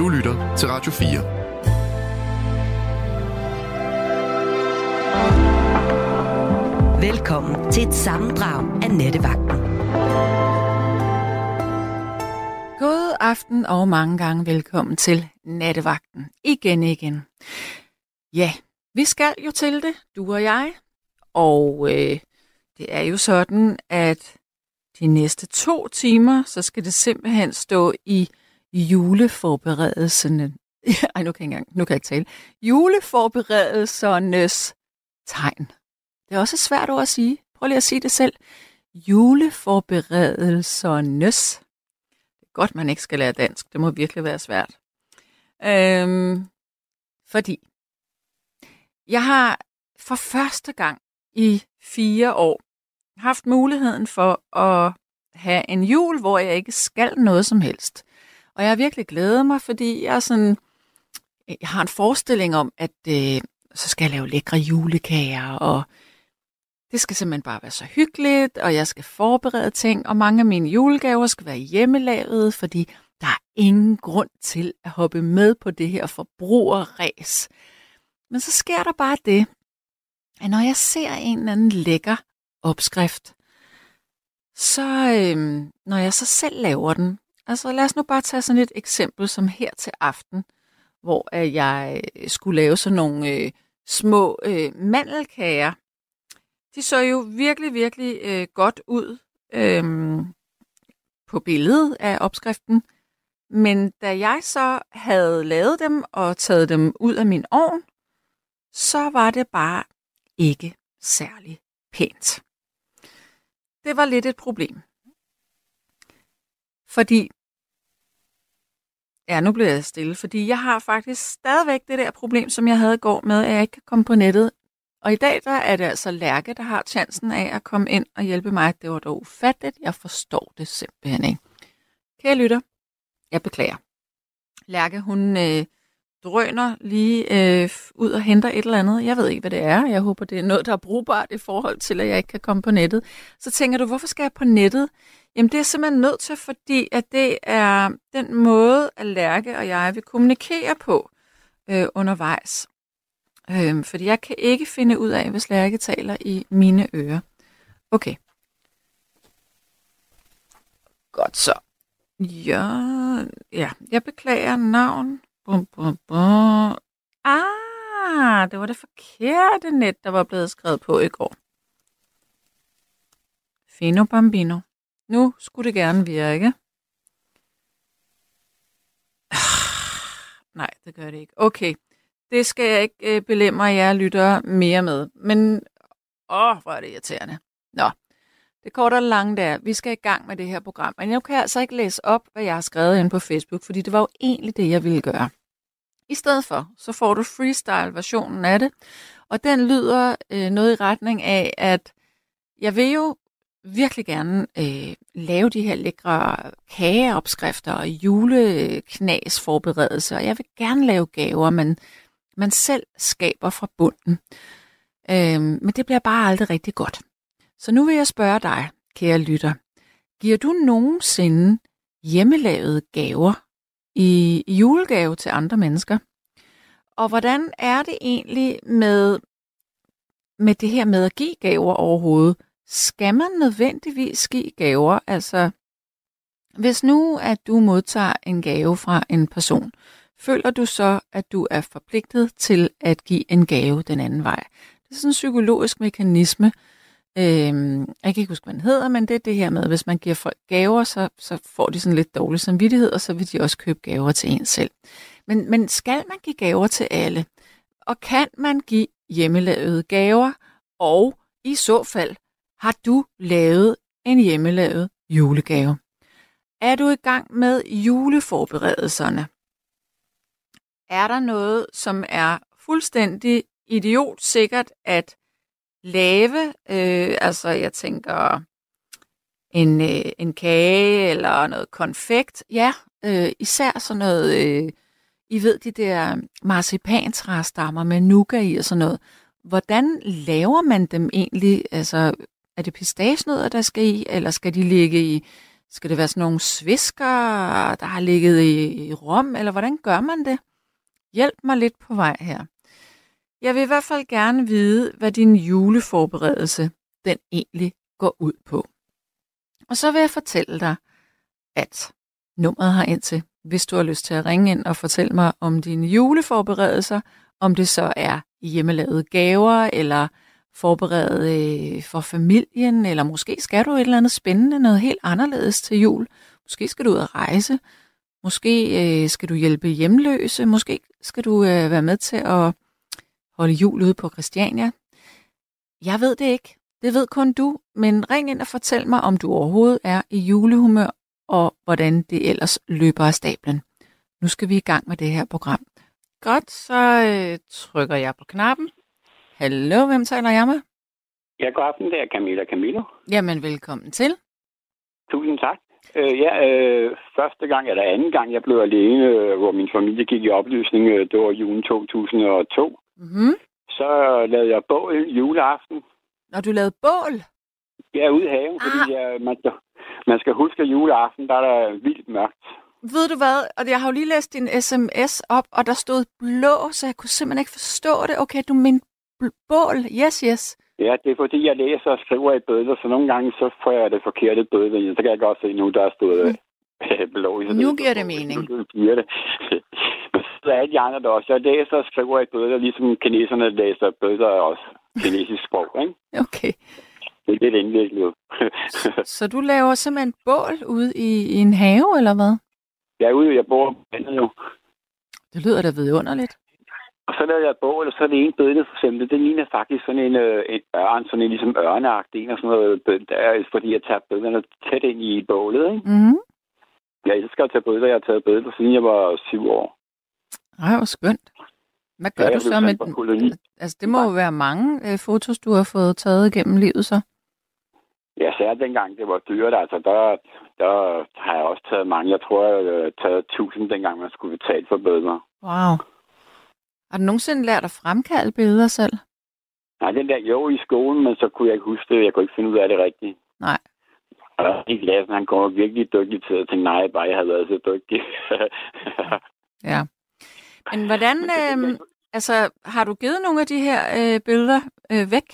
Du lytter til Radio 4. Velkommen til et sammendrag af Nettevagten. God aften og mange gange velkommen til Nattevagten. Igen igen. Ja, vi skal jo til det, du og jeg. Og øh, det er jo sådan, at de næste to timer, så skal det simpelthen stå i juleforberedelserne. Ej, nu kan jeg, engang, nu kan jeg ikke tale. Juleforberedelsernes tegn. Det er også et svært ord at sige. Prøv lige at sige det selv. Juleforberedelsernes. Det er godt, man ikke skal lære dansk. Det må virkelig være svært. Øhm, fordi jeg har for første gang i fire år haft muligheden for at have en jul, hvor jeg ikke skal noget som helst. Og jeg har virkelig glædet mig, fordi jeg, er sådan, øh, jeg har en forestilling om, at øh, så skal jeg lave lækre julekager, og det skal simpelthen bare være så hyggeligt, og jeg skal forberede ting, og mange af mine julegaver skal være hjemmelavet, fordi der er ingen grund til at hoppe med på det her forbrugerræs. Men så sker der bare det, at når jeg ser en eller anden lækker opskrift, så øh, når jeg så selv laver den, altså lad os nu bare tage sådan et eksempel som her til aften, hvor jeg øh, skulle lave sådan nogle øh, små øh, mandelkager. De så jo virkelig, virkelig øh, godt ud øh, på billedet af opskriften. Men da jeg så havde lavet dem og taget dem ud af min ovn, så var det bare ikke særlig pænt. Det var lidt et problem. Fordi, ja, nu bliver jeg stille, fordi jeg har faktisk stadigvæk det der problem, som jeg havde i går med, at jeg ikke kan komme på nettet. Og i dag der er det altså Lærke, der har chancen af at komme ind og hjælpe mig. Det var dog ufatteligt. Jeg forstår det simpelthen ikke. Kære lytter, jeg beklager. Lærke, hun øh, drøner lige øh, ud og henter et eller andet. Jeg ved ikke, hvad det er. Jeg håber, det er noget, der er brugbart i forhold til, at jeg ikke kan komme på nettet. Så tænker du, hvorfor skal jeg på nettet? Jamen, det er simpelthen nødt til, fordi at det er den måde, at Lærke og jeg vil kommunikere på øh, undervejs. Øh, fordi jeg kan ikke finde ud af, hvis Lærke taler i mine ører. Okay. Godt så. Ja, ja, jeg beklager navn. Bum, bum, bum. Ah, det var det forkerte net, der var blevet skrevet på i går. Fino Bambino. Nu skulle det gerne virke. Nej, det gør det ikke. Okay, det skal jeg ikke øh, belemre jer lyttere mere med. Men, åh, hvor er det irriterende. Nå, det korte og lange der. Vi skal i gang med det her program. Men jeg kan altså ikke læse op, hvad jeg har skrevet ind på Facebook, fordi det var jo egentlig det, jeg ville gøre. I stedet for, så får du freestyle-versionen af det, og den lyder øh, noget i retning af, at jeg vil jo virkelig gerne øh, lave de her lækre kageopskrifter og juleknas forberedelser, og jeg vil gerne lave gaver, men man selv skaber fra bunden. Øh, men det bliver bare aldrig rigtig godt. Så nu vil jeg spørge dig, kære lytter, giver du nogensinde hjemmelavede gaver i julegave til andre mennesker? Og hvordan er det egentlig med, med det her med at give gaver overhovedet? Skal man nødvendigvis give gaver? Altså, hvis nu, at du modtager en gave fra en person, føler du så, at du er forpligtet til at give en gave den anden vej? Det er sådan en psykologisk mekanisme, Øhm, jeg kan ikke huske, hvad den hedder, men det er det her med, at hvis man giver folk gaver, så, så får de sådan lidt dårlig samvittighed, og så vil de også købe gaver til en selv. Men, men skal man give gaver til alle? Og kan man give hjemmelavede gaver? Og i så fald, har du lavet en hjemmelavet julegave? Er du i gang med juleforberedelserne? Er der noget, som er fuldstændig idiot sikkert at lave? Øh, altså, jeg tænker en, øh, en kage eller noget konfekt. Ja, øh, især sådan noget, øh, I ved, de der marcipantræstammer med nougat i og sådan noget. Hvordan laver man dem egentlig? Altså, er det pistagenødder, der skal i, eller skal de ligge i Skal det være sådan nogle svisker, der har ligget i, i rom, eller hvordan gør man det? Hjælp mig lidt på vej her. Jeg vil i hvert fald gerne vide, hvad din juleforberedelse den egentlig går ud på. Og så vil jeg fortælle dig, at nummeret har ind til, hvis du har lyst til at ringe ind og fortælle mig om dine juleforberedelser, om det så er hjemmelavede gaver, eller forberedt øh, for familien, eller måske skal du et eller andet spændende, noget helt anderledes til jul. Måske skal du ud og rejse, måske øh, skal du hjælpe hjemløse, måske skal du øh, være med til at holde jul ude på Christiania. Jeg ved det ikke. Det ved kun du, men ring ind og fortæl mig, om du overhovedet er i julehumør, og hvordan det ellers løber af stablen. Nu skal vi i gang med det her program. Godt, så øh, trykker jeg på knappen. Hallo, hvem taler jeg med? Ja, god aften, det er Camilla Camilo. Jamen, velkommen til. Tusind tak. Øh, ja, øh, første gang eller anden gang, jeg blev alene, øh, hvor min familie gik i opløsning, øh, det var julen 2002. Mm-hmm. Så lavede jeg bål juleaften. Når du lavede bål? Ja, ude i haven, fordi jeg, man, skal, man skal huske, at juleaften, der er der vildt mørkt. Ved du hvad? Og jeg har jo lige læst din sms op, og der stod blå, så jeg kunne simpelthen ikke forstå det. Okay, du mente bål. Yes, yes. Ja, det er fordi, jeg læser og skriver i bødler, så nogle gange så får jeg det forkerte bødler. Så kan jeg godt se nu, der er stået mm. blå. Så Nu giver det mening. Nu giver det. Men så er de andre der også. Jeg læser og skriver i bødler, ligesom kineserne læser bødler også. Kinesisk sprog, ikke? Okay. Det er lidt indviklet. Så du laver simpelthen bål ude i, i en have, eller hvad? er ude, jeg bor på landet jo. Det lyder da vidunderligt. Og så lavede jeg et bål, og så er det ene bødle, for eksempel. Det ligner faktisk sådan en, øh, en ørn, sådan en ligesom ørneagtig en og sådan noget. bødle. Der er, fordi jeg tager bødlerne tæt ind i bålet, ikke? Mm-hmm. Jeg elsker at tage bødler. Jeg har taget bødler, siden jeg var syv år. Ej, hvor skønt. Hvad gør Ja, du så med koloni. Altså, det må jo være mange øh, fotos, du har fået taget gennem livet, så. Ja, så dengang det var dyrt, altså der, der har jeg også taget mange. Jeg tror, jeg har taget tusind, dengang man skulle betale for bødler. Wow. Har du nogensinde lært at fremkalde billeder selv? Nej, den der jo i skolen, men så kunne jeg ikke huske det. Jeg kunne ikke finde ud af det rigtigt. Nej. Og i klassen, han kommer virkelig dygtig til at tænke, nej, bare jeg havde været så dygtig. Ja. Men hvordan, øh, altså, har du givet nogle af de her øh, billeder øh, væk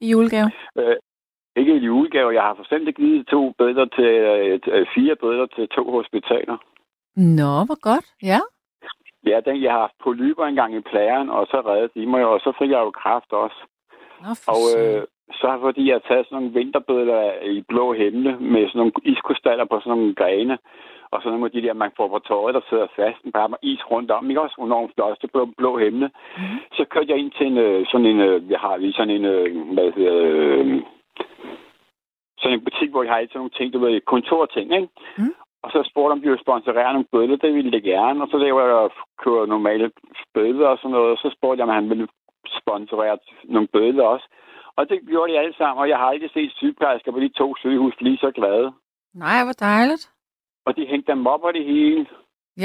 i julegave? Øh, ikke i julegave. Jeg har for eksempel givet to bødler til, øh, fire bødler til to hospitaler. Nå, hvor godt. Ja. Ja, den, jeg har haft polyper engang i plæren, og så reddet de mig, og så fik jeg jo kraft også. Nå, Og øh, så fordi jeg har taget sådan nogle vinterbødler i blå himmel med sådan nogle iskrystaller på sådan nogle grene, og så nogle af de der, man får på tøjet, der sidder fast, bare med is rundt om, ikke også? Enormt flot, det blå, blå himmel. Mhm. Så kørte jeg ind til en, øh, sådan en, øh, vi har lige sådan en, øh, hvad hedder, øh, sådan en butik, hvor jeg har altid nogle ting, du ved, kontorting, ikke? Mm. Og så spurgte om de ville sponsorere nogle bødler, det ville det gerne, og så laver jeg kører normale bødler og sådan noget, og så spurgte jeg, om han ville sponsorere nogle bødler også. Og det gjorde de alle sammen, og jeg har aldrig set sygeplejersker på de to sygehus blive så glade. Nej, hvor dejligt. Og de hængte dem op og det hele.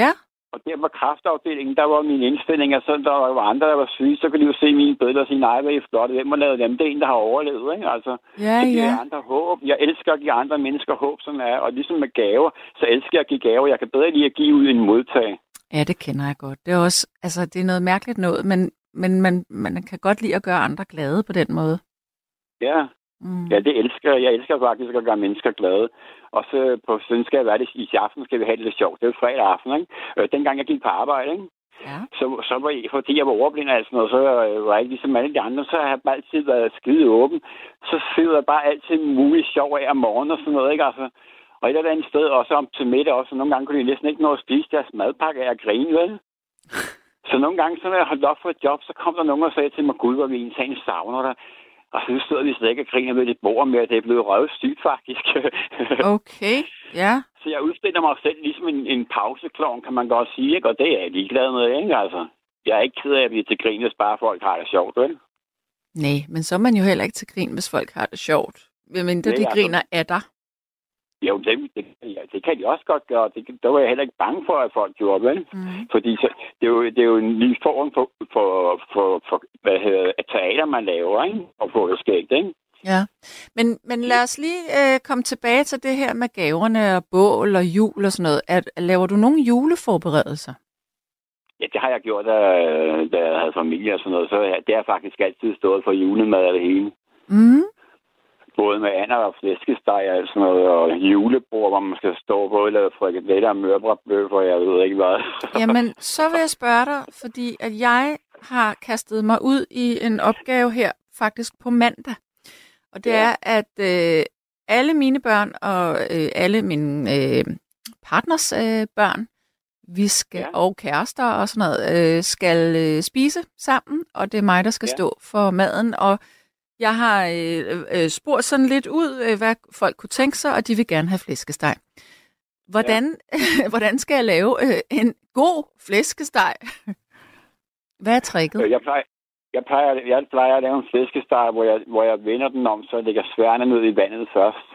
Ja. Og der var kraftafdelingen, der var min indstilling, og så der var andre, der var syge, så kunne de jo se mine billeder og sige, nej, hvad er I flotte, hvem har lavet dem? Det er en, der har overlevet, ikke? Altså, Ja, det giver ja. andre håb. Jeg elsker at give andre mennesker håb, sådan er. Og ligesom med gaver, så elsker jeg at give gaver. Jeg kan bedre lide at give ud end modtage. Ja, det kender jeg godt. Det er også, altså, det er noget mærkeligt noget, men, men man, man kan godt lide at gøre andre glade på den måde. Ja, Mm. ja, det elsker jeg. Jeg elsker faktisk at gøre mennesker glade. Og så på sådan skal jeg være det i aften, skal vi have det lidt sjovt. Det er jo fredag aften, ikke? Øh, dengang jeg gik på arbejde, ikke? Ja. så, så var jeg, fordi jeg var overblind og sådan noget, så øh, var jeg ikke ligesom alle de andre, så har jeg bare altid været skide åben. Så sidder jeg bare altid muligt sjov af om morgenen og sådan noget, ikke? Altså, og et eller andet sted også om til middag også, og nogle gange kunne de næsten ikke nå at spise deres madpakke af grine, vel? Så nogle gange, så når jeg holdt op for et job, så kom der nogen og sagde til mig, gud, hvor vi egentlig savner dig. Og så sidder vi slet ikke og griner ved det bord med, at det er blevet røvsygt, faktisk. Okay, ja. så jeg udstiller mig selv ligesom en, en pauseklovn, kan man godt sige, ikke? Og det er jeg ligeglad med, ikke? Altså, jeg er ikke ked af at blive til grin, hvis bare folk har det sjovt, vel? Nej, men så er man jo heller ikke til grin, hvis folk har det sjovt. Medmindre Nej, de altså- griner af dig. Jo, det, det, ja, det kan de også godt gøre. Det, der var jeg heller ikke bange for, at folk gjorde, vel? Mm. Fordi så, det, er jo, det er jo en ny form for, for, for, for hvad hedder, teater, man laver, ikke? Og få det skægt, ikke? Ja, men, men lad os lige øh, komme tilbage til det her med gaverne og bål og jul og sådan noget. Er, laver du nogle juleforberedelser? Ja, det har jeg gjort, da, da jeg havde familie og sådan noget. Så det har faktisk altid stået for julemad og det hele. Mm. Både med ander og flæskesteg og sådan noget, og julebord, hvor man skal stå på, eller frikadeller og mørbrødbøf, og jeg ved ikke hvad. Jamen, så vil jeg spørge dig, fordi at jeg har kastet mig ud i en opgave her, faktisk på mandag. Og det Ja. er, at øh, alle mine børn og øh, alle mine øh, partners øh, børn, vi skal, Ja. og kærester og sådan noget, øh, skal øh, spise sammen, og det er mig, der skal ja. stå for maden. Og jeg har øh, øh, spurgt sådan lidt ud, øh, hvad folk kunne tænke sig, og de vil gerne have flæskesteg. Hvordan, ja. hvordan skal jeg lave øh, en god flæskesteg? Hvad er tricket? Jeg plejer, jeg plejer, jeg plejer at lave en flæskesteg, hvor jeg, hvor jeg vender den om, så jeg lægger sværene ned i vandet først.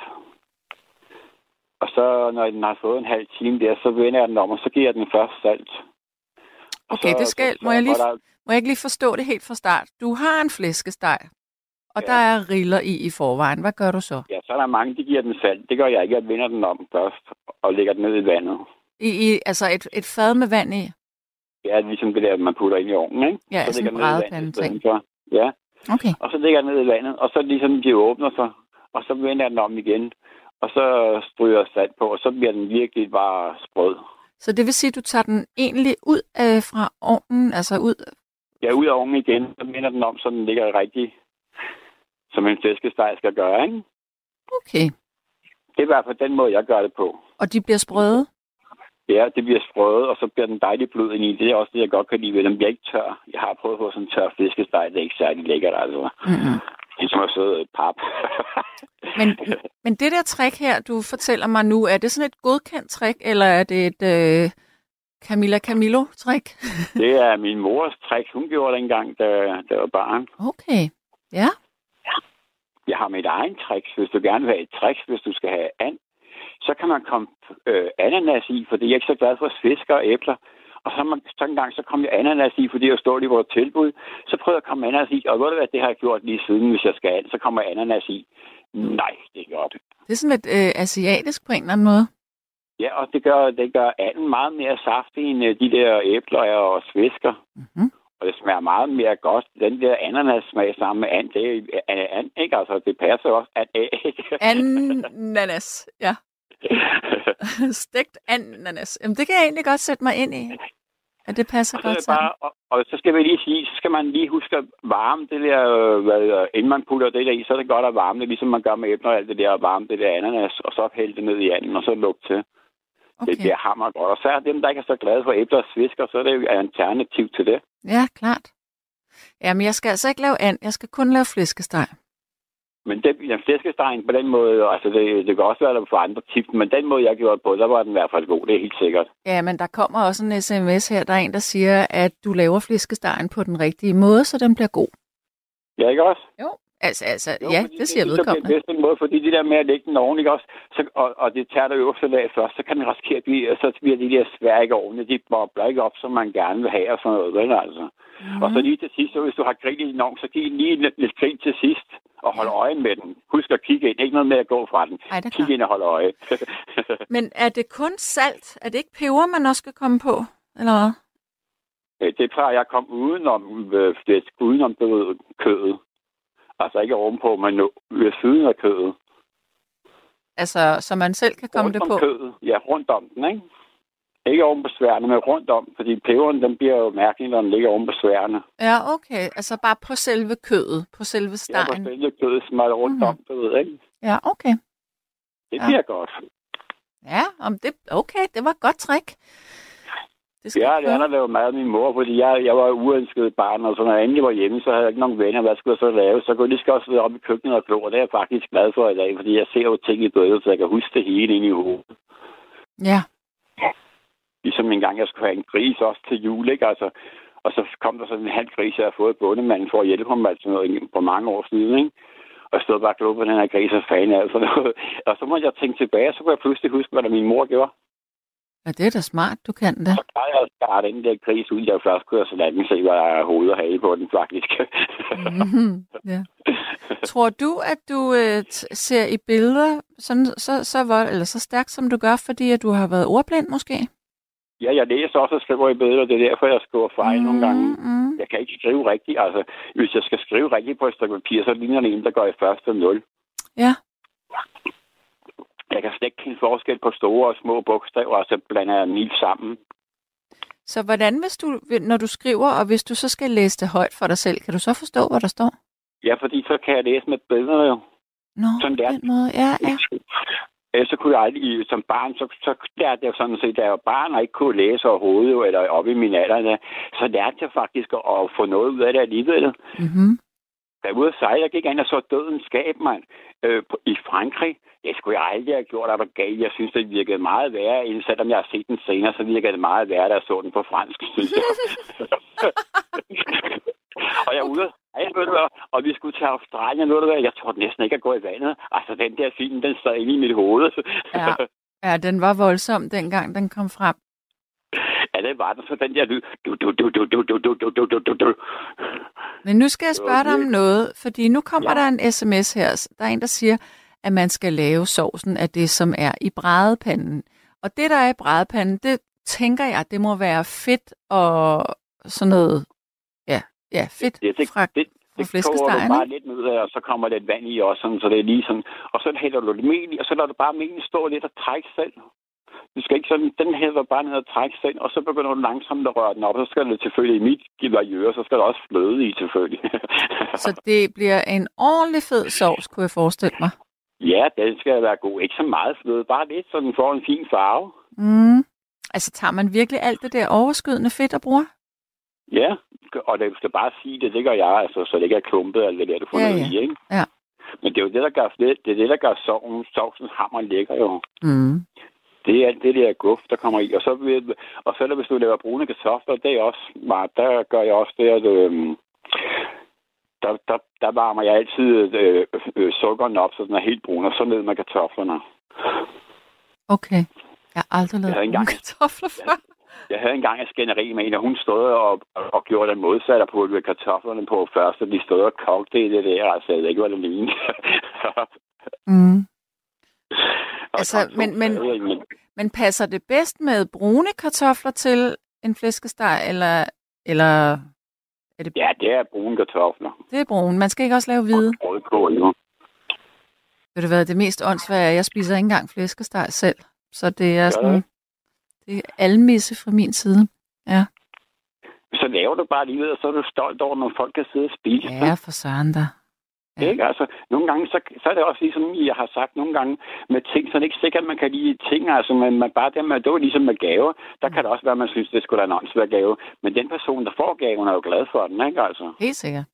Og så, når den har fået en halv time der, så vender jeg den om, og så giver jeg den først salt. Og Okay, så- det skal, så- må, jeg lige, så er der- må jeg ikke lige forstå det helt fra start? Du har en flæskesteg, og Ja. der er riller i i forvejen. Hvad gør du så? Ja, så er der mange, de giver den salt. Det gør jeg ikke. Jeg vender den om først, og lægger den ned i vandet. I, i altså et, et fad med vand i? Er ligesom det der, man putter ind i ovnen, ikke? Ja, så sådan lægger en den ned i brædepande ting. for. Ja, Okay. og så lægger den ned i vandet, og så ligesom de åbner sig, og så vender den om igen. Og så stryger salt på, og så bliver den virkelig bare sprød. Så det vil sige, at du tager den egentlig ud øh, fra ovnen, altså ud... Ja, ud af ovnen igen, så vender den om, så den ligger rigtig, som en flæskesteg skal gøre, ikke? Okay. Det er i hvert fald den måde, jeg gør det på. Og de bliver sprøde? Ja, det bliver sprødet, og så bliver den dejlig blød ind i. Det er også det, jeg godt kan lide ved. Den bliver ikke tør. Jeg har prøvet på sådan en tør fiskesteg. Det er ikke særlig lækkert, altså. Mm-hmm. Det er som at sidde pap. Men, men det der trick her, du fortæller mig nu, er det sådan et godkendt trick, eller er det et øh, Camilla Camillo-trick? det er min mors trick. Hun gjorde det engang, da, da jeg var barn. Okay. Ja. Jeg har mit egen trick. Hvis du gerne vil have et trick, hvis du skal have and, så kan man komme øh, ananas i, fordi jeg er ikke så glad for fisker og æbler. Og så, man, så en gang, så kom jeg ananas i, fordi jeg stod i vores tilbud. Så prøvede jeg at komme ananas i, og ved du hvad, det har jeg gjort lige siden, hvis jeg skal have, så kommer ananas i. Nej, det er godt. Det er sådan lidt øh, asiatisk på en eller anden måde. Ja, og det gør, det gør anden meget mere saftig end øh, de der æbler og svisker. Mm-hmm. Og det smager meget mere godt. Den der ananas smag sammen med and, det er and, ikke? Altså, det passer også at æg. Ananas, ja. Stegt ananas. Jamen, det kan jeg egentlig godt sætte mig ind i. Ja, det passer Og så, godt sammen. bare, og, og, så skal vi lige sige, så skal man lige huske at varme det der, hvad, inden man putter det der i, så er det godt at varme det, ligesom man gør med æbler og alt det der, og varme det der ananas, og så hælde det ned i anden, og så lukke til. Okay. Det bliver hammer godt. Og så er dem, der ikke er så glade for æbler og svisker, så er det jo et alternativ til det. Ja, klart. Jamen, jeg skal altså ikke lave and. Jeg skal kun lave flæskesteg. Men det, den flæskestegen på den måde, altså det, det kan også være, der for andre tips, men den måde, jeg gjorde det på, der var den i hvert fald god, det er helt sikkert. Ja, men der kommer også en sms her. Der er en, der siger, at du laver flæskestegen på den rigtige måde, så den bliver god. Ja, ikke også? Jo. Altså, altså Jo, ja, det siger er ligesom vedkommende. den bedste måde, fordi det der med at lægge den oven, ikke også? Så, og, og det tager der øverste lag først, så kan den risikere at blive, så bliver de der sværke ovne, de bobler ikke op, som man gerne vil have og sådan noget, vel altså. Mm. Og så lige til sidst, så hvis du har grill i din ovn, så giv den lige lidt, lidt grill til sidst, og hold øje med den. Husk at kigge ind, ikke noget med at gå fra den. Ej, det er Kig klart. ind og hold øje. Men er det kun salt? Er det ikke peber, man også skal komme på? Eller hvad? Øh, det plejer jeg at komme udenom, øh, udenom kødet. Altså ikke ovenpå, men nu- ved siden af kødet. Altså, så man selv kan komme rundt det på? kødet. Ja, rundt om den, ikke? Ikke oven på sværene, men rundt om, fordi peberen, den bliver jo mærkelig, når den ligger oven på sværene. Ja, okay. Altså bare på selve kødet, på selve Ja, stegen. på selve kødet smager rundt Mhm. om, du ved, ikke? Ja, okay. Det Ja. bliver godt. Ja, om det, okay, det var et godt trick. Det skal Ja, det der lavet mad af min mor, fordi jeg, jeg var uønsket barn, og så når jeg endelig var hjemme, så havde jeg ikke nogen venner. Hvad skulle jeg så lave? Så kunne jeg lige så godt sidde op i køkkenet og glo, og det er jeg faktisk glad for i dag, fordi jeg ser jo ting i billedet, så jeg kan huske det hele ind i hovedet. Ja, Ligesom en gang, jeg skulle have en gris også til jul, ikke? Altså, og så kom der sådan en halv gris, jeg havde fået bondemanden for at hjælpe ham altså noget, på mange år siden, ikke? Og jeg stod bare og på den her gris og fan af noget. Og så måtte jeg tænke tilbage, og så kunne jeg pludselig huske, hvad der min mor gjorde. Ja, det er da smart, du kan det. Så kan jeg starte den der gris ud, jeg først kunne så den se, hvad der er hoved og hale på den, faktisk. Mhm, ja. Tror du, at du øh, ser i billeder sådan, så, så, vold, eller så stærkt, som du gør, fordi at du har været ordblind måske? ja, jeg læser også og skriver i billeder, det er derfor, jeg skriver fejl nogle gange. Mm, Jeg kan ikke skrive rigtigt. Altså, hvis jeg skal skrive rigtigt på et stykke papir, så ligner det en, der går i første nul. Ja. Jeg kan slet ikke kende forskel på store og små bogstaver, og så blander jeg dem sammen. Så hvordan, hvis du, når du skriver, og hvis du så skal læse det højt for dig selv, kan du så forstå, hvad der står? Ja, fordi så kan jeg læse med billeder jo. Nå, Sådan der. den måde. Ja, ja. Ellers så kunne jeg aldrig, som barn, så, så lærte jeg sådan set, da jeg var barn og ikke kunne læse overhovedet, eller op i min alder, der, så lærte jeg faktisk at, at få noget ud af det alligevel. Mm-hmm. Da jeg var ude at sejle, jeg gik ind og så døden skab, mand, øh, i Frankrig. Det skulle jeg aldrig have gjort, der var galt. Jeg synes, det virkede meget værre, end selvom jeg har set den senere, så virkede det meget værre, da jeg så den på fransk, synes jeg. og jeg var ude at og vi skulle til Australien, ved du hvad, jeg tror næsten ikke at gå i vandet. Altså, den der film, den sad inde i mit hoved. Ja. Ja, den var voldsom, dengang den kom frem. ja, det var den så den der lyd. Du, du, du, du, du, du, du, du, du, du. Men nu skal jeg spørge dig om noget, fordi nu kommer Ja. der en sms her. Der er en, der siger, at man skal lave sovsen af det, som er i brædepanden. Og det, der er i brædepanden, det tænker jeg, det må være fedt og sådan noget, ja, ja fedt Ja, det, fra, det, fra det koger du bare lidt ned og så kommer lidt vand i også, sådan, så det er lige sådan. Og så hælder du det mel i, og så lader du bare melen stå lidt og trække selv. Du skal ikke sådan, den hælder bare ned og trække selv, og så begynder du langsomt at røre den op, og så skal det selvfølgelig i mit givajøre, så skal der også fløde i selvfølgelig. Så det bliver en ordentlig fed sovs, kunne jeg forestille mig. Ja, den skal være god. Ikke så meget fløde, bare lidt, så den får en fin farve. Mm. Altså tager man virkelig alt det der overskydende fedt og bruger? Ja, og det skal bare sige det, det gør jeg, altså, så det ikke er klumpet alt det der, du får Ja, ja, ja. i, ikke? Ja. Men det er jo det, der gør, det, det, er det, der gør sovsen, sovsens hammer lækker jo. Mm. Det er alt det der guf, der kommer i. Og så, vil, og så er der, hvis du laver brune kartofler, det er også meget, der gør jeg også det, at øhm, der, der, der varmer jeg altid øh, øh, sukkeren op, så den er helt brun, og så ned med kartoflerne. Okay. Jeg har aldrig Jeg lavet engang- kartofler før. Jeg havde engang en skænderi med en, og hun stod og, og, og gjorde den modsatte på ved kartoflerne på først, og de stod og kogte i det der, altså jeg ved ikke, hvad det lignede. Mm. Og Altså, men- men- men Men passer det bedst med brune kartofler til en flæskesteg, eller, eller er det, Ja, det er brune kartofler. det er brune? Man skal ikke også lave hvide. Og rødkål, jo. Ved du hvad, det mest åndssvage er, jeg spiser ikke engang flæskesteg selv. Så det er sådan, det er almisse fra min side. Så laver du bare lige og så er du stolt over, når folk kan sidde og spise. det. Ja, for søren da. Ja. Ikke? Altså, nogle gange, så, så er det også ligesom, jeg har sagt nogle gange, med ting, så er det ikke sikkert, at man kan lide ting, altså, men man bare det med, det var ligesom med gaver, der kan det også være, at man synes, det skulle da en åndsvær gave. Men den person, der får gaven, er jo glad for den, ikke altså? Helt sikkert.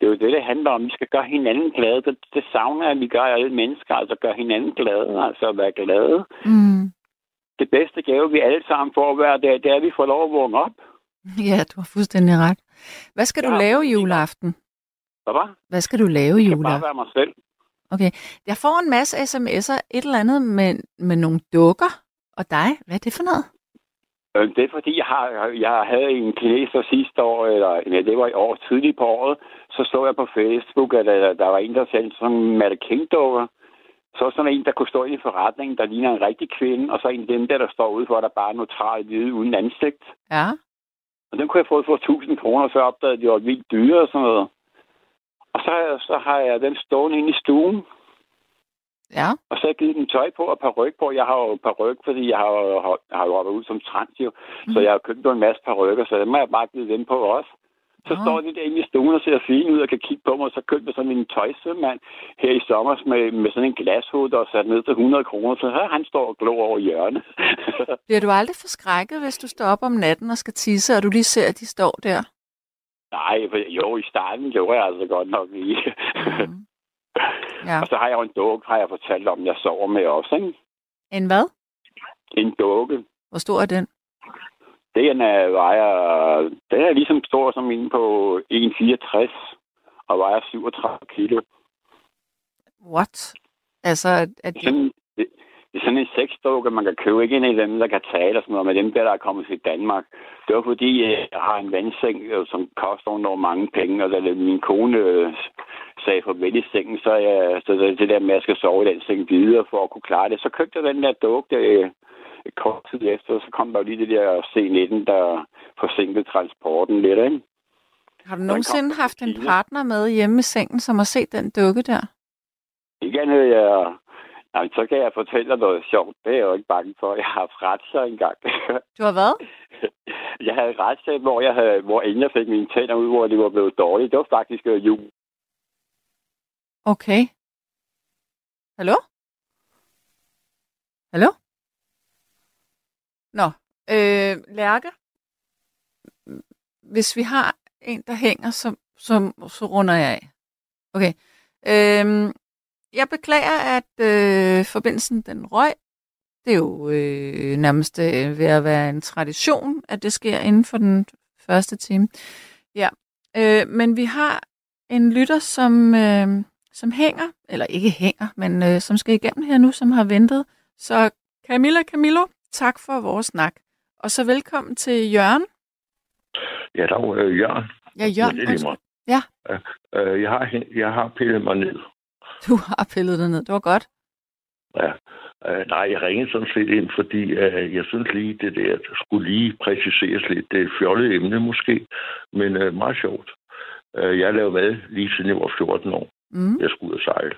Det er jo det, det handler om. Vi skal gøre hinanden glade. Det, det savner at vi gør alle mennesker, altså gøre hinanden glade, altså at være glade. Mm. Det bedste gave, vi alle sammen får hver dag, det er, at vi får lov at vågne op. Ja, du har fuldstændig ret. Hvad skal du Ja. lave juleaften? Var? Hvad skal du lave Jeg kan bare være mig selv. Jeg får en masse sms'er, et eller andet med, med nogle dukker. Og dig, hvad er det for noget? Øh, Det er fordi, jeg har, jeg havde en kineser sidste år, eller ja, det var i år tidligt på året, så så jeg på Facebook, at der, der var en, der sendte sådan en Matte King-dukker. Så sådan en, der kunne stå i forretningen, der ligner en rigtig kvinde, og så en af dem der, der står ude for, der bare er neutralt hvide uden ansigt. Ja. Og den kunne jeg få for 1000 kroner, så opdagede at de var vildt dyre og sådan noget. Og så, så har jeg den stående inde i stuen, Ja. og så har jeg givet den tøj på og par på. Jeg har jo par fordi jeg har, jo- har jo hoppet ud som trans jo. Mm. Så jeg har købt en masse par så dem har jeg bare givet dem på også. Så Nå. står de der inde i stuen og ser fine ud og kan kigge på mig, og så købte jeg sådan en tøjsømand her i sommer med, med sådan en der er sat ned til 100 kroner. Så her han står og glor over hjørnet. Bliver du aldrig forskrækket, hvis du står op om natten og skal tisse, og du lige ser, at de står der? Nej, for, jo, i starten gjorde jeg altså godt nok lige. Mm. Ja. og så har jeg jo en dukke, har jeg fortalt om, jeg sover med også, ikke? En hvad? En dukke. Hvor stor er den? Den er, vejer, den er ligesom stor som en på 1,64 og vejer 37 kilo. What? Altså, at, at Sådan, det, er sådan en sexdukke, man kan købe. Ikke en af dem, der kan tale og sådan noget, men dem der, der er kommet til Danmark. Det var fordi, øh, jeg har en vandseng, øh, som koster under mange penge, og da min kone øh, sagde for i sengen, så, jeg, så det der med, at jeg skal sove i den seng videre for at kunne klare det. Så købte jeg den der dukke et kort tid efter, så kom der lige det der C19, der forsinkede transporten lidt, ikke? Har du nogensinde haft en partner med hjemme i sengen, som har set den dukke der? Ikke andet, jeg Jamen, så kan jeg fortælle dig noget sjovt. Det er jeg jo ikke bange for. Jeg har haft retssager engang. Du har hvad? Jeg havde retssag, hvor, jeg havde, hvor inden jeg fik mine tænder ud, hvor de var blevet dårlige. Det var faktisk uh, jul. Okay. Hallo? Hallo? Nå, øh, Lærke, hvis vi har en, der hænger, så, så, så runder jeg af. Okay. Øh, jeg beklager, at øh, forbindelsen den røg. Det er jo øh, nærmest øh, ved at være en tradition, at det sker inden for den første time. Ja, øh, men vi har en lytter, som, øh, som hænger, eller ikke hænger, men øh, som skal igennem her nu, som har ventet. Så Camilla Camillo, tak for vores snak. Og så velkommen til Jørgen. Ja, der er øh, Jørgen. Ja, Jørgen. Det er Ja. Øh, jeg, har, jeg har pillet mig ned. Du har pillet det ned. Det var godt. Ja. Øh, nej, jeg ringede sådan set ind, fordi øh, jeg synes lige, det der skulle lige præciseres lidt. Det er et fjollet emne måske, men øh, meget sjovt. Øh, jeg lavede mad lige siden jeg var 14 år. Mm. Jeg skulle ud og sejle.